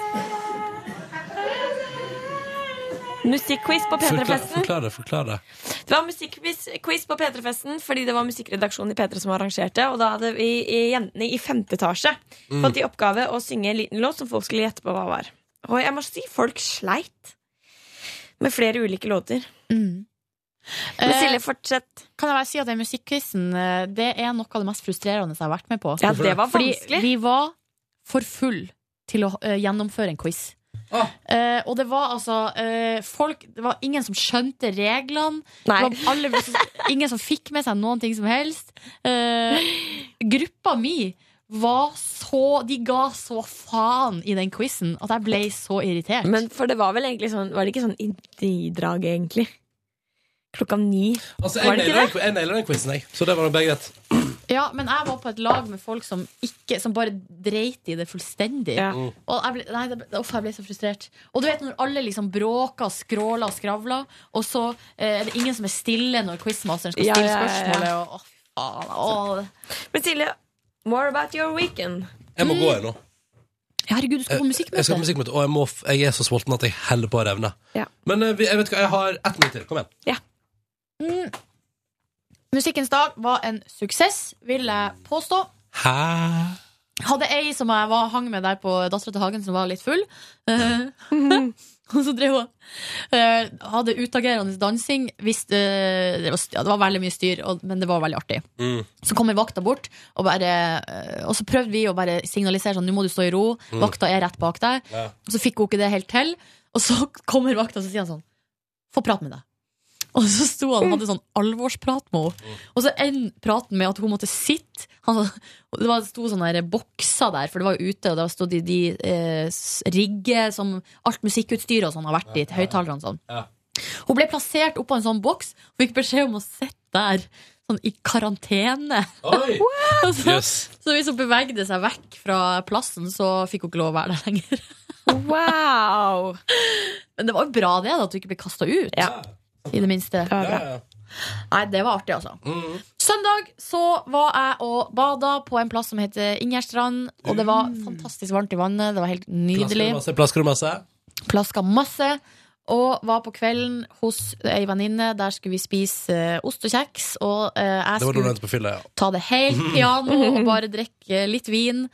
Musikkquiz på Forklar, P3-festen. forklar det. forklar det Det var musikkquiz på P3-festen fordi det var musikkredaksjonen i P3 som arrangerte. Og da hadde vi i jentene i femte etasje fått i oppgave å synge en liten låt som folk skulle gjette på hva var. Og jeg må si folk sleit med flere ulike låter. Mm. Men Eh, Silje, fortsett. Kan jeg bare si at den musikkquizen eh, Det er noe av det mest frustrerende jeg har vært med på. Ja, det var Fordi vi var for full til å eh, gjennomføre en quiz. Ah. Eh, og det var altså eh, folk Det var ingen som skjønte reglene. Nei. Det var alle, ingen som fikk med seg noen ting som helst. Eh, gruppa mi var så De ga så faen i den quizen at jeg ble så irritert. Men for det var vel egentlig sånn Var det ikke sånn indidrag, egentlig? Klokka ni. Altså, Var Jeg det ikke nailer den, jeg den quizen, jeg. Så det var begge rett. Ja, men jeg var på et lag med folk som ikke Som bare dreit i det fullstendig. Ja. Og jeg ble, nei, det, uff, jeg ble så frustrert. Og du vet når alle liksom bråker, skråler og skravler, og så eh, er det ingen som er stille når quizmasteren skal Ja, stille ja, ja, ja. spørsmålet. Og, å, faen, å. Men Silje, more about your weekend. Jeg må gå, jeg nå. Herregud, du skal på Jeg skal på musikkmøte. musikkmøte, og jeg, må, jeg er så sulten at jeg heller på å revne. Ja. Men eh, jeg vet hva, jeg har ett minutt til. Kom igjen. Mm. Musikkens dag var en suksess, vil jeg påstå. Hæ? Hadde ei som jeg var, hang med der på Dattera til Hagen, som var litt full. Eh, og så drev hun eh, Hadde utagerende dansing. Hvis det, det, var, ja, det var veldig mye styr, og, men det var veldig artig. Mm. Så kommer vakta bort, og, bare, eh, og så prøvde vi å bare signalisere sånn Nå må du stå i ro. Vakta er rett bak deg. Ja. Og så fikk hun ikke det helt til. Og så kommer vakta og så sier han sånn Få prate med deg. Og så sto han og hadde sånn alvorsprat med henne. Og så en praten med at hun måtte sitte. Han, det var, sto sånne der bokser der, for det var jo ute, og det stod de, de eh, rigge som alt musikkutstyret og sånn har vært i, høyttalerne og sånn. Ja. Hun ble plassert oppå en sånn boks og fikk beskjed om å sitte der sånn i karantene. Oi! Så, Yes. så hvis hun bevegde seg vekk fra plassen, så fikk hun ikke lov å være der lenger. Wow! Men det var jo bra det, da, at hun ikke ble kasta ut. Ja. I det minste. Det var Ja, bra. ja. Nei, det var artig, altså. Mm. Søndag så var jeg og bada på en plass som heter Ingjerdstrand. Og det var fantastisk varmt i vannet. Det var helt nydelig. Plasker masse? Plaska masse. Og var på kvelden hos ei venninne. Der skulle vi spise eh, ost og kjeks. Og eh, jeg skulle det på fylla, ja. ta det helt piano og bare drikke litt vin.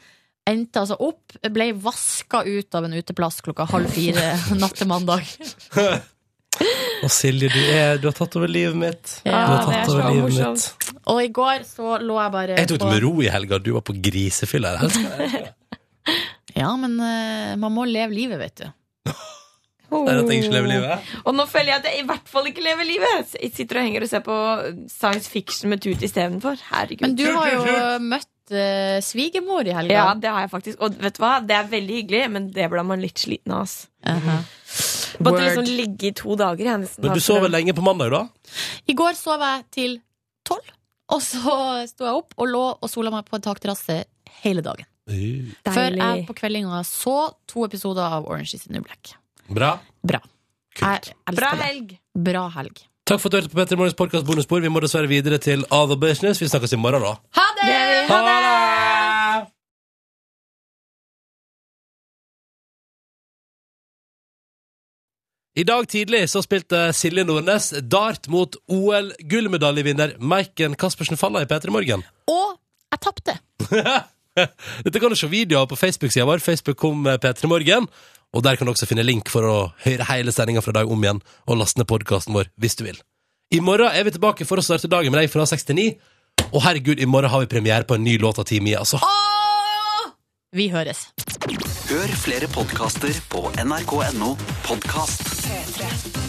Endte altså opp, ble vaska ut av en uteplass klokka halv fire natt til mandag. Og Silje, du, er, du har tatt over livet mitt. Ja, du har det er tatt så over livet morsomt. mitt. Og i går så lå jeg bare Jeg tok det med ro i helga, du var på grisefylla. i helga. Ja, men uh, man må leve livet, vet du. Det er at jeg ikke lever livet. Og nå føler jeg at jeg i hvert fall ikke lever livet. Jeg sitter og henger og ser på science fiction med Tut istedenfor. Herregud. Men du har jo møtt eh, svigermor i helga. Ja, det har jeg faktisk. Og vet du hva? Det er veldig hyggelig, men det blir man litt sliten av. ass. Måtte Word. liksom ligge i to dager. Jeg, nesten Men du sov vel lenge på mandag, da? I går sov jeg til tolv, og så sto jeg opp og lå og sola meg på en takterrasse hele dagen. Før jeg på kveldinga så to episoder av Orange is the New Black. Bra. Bra. Bra helg! Bra helg. Takk for at du hørte på Petter Morgens podkast bonusspor. Vi må dessverre videre til Other Business. Vi snakkes i morgen, da. Ha det! Ha det! I dag tidlig så spilte Silje Nordnes dart mot OL-gullmedaljevinner Maiken Caspersen Falla i P3 Morgen. Og jeg tapte. Dette kan du se videoer på Facebook-sida vår. Facebook kom P3 Morgen. Og der kan du også finne link for å høre hele sendinga fra dag om igjen og laste ned podkasten vår hvis du vil. I morgen er vi tilbake for å starte dagen med deg fra 69. Og herregud, i morgen har vi premiere på en ny låt av Team I, altså. Åh! Vi høres. Hør flere podkaster på nrk.no podkast. P3.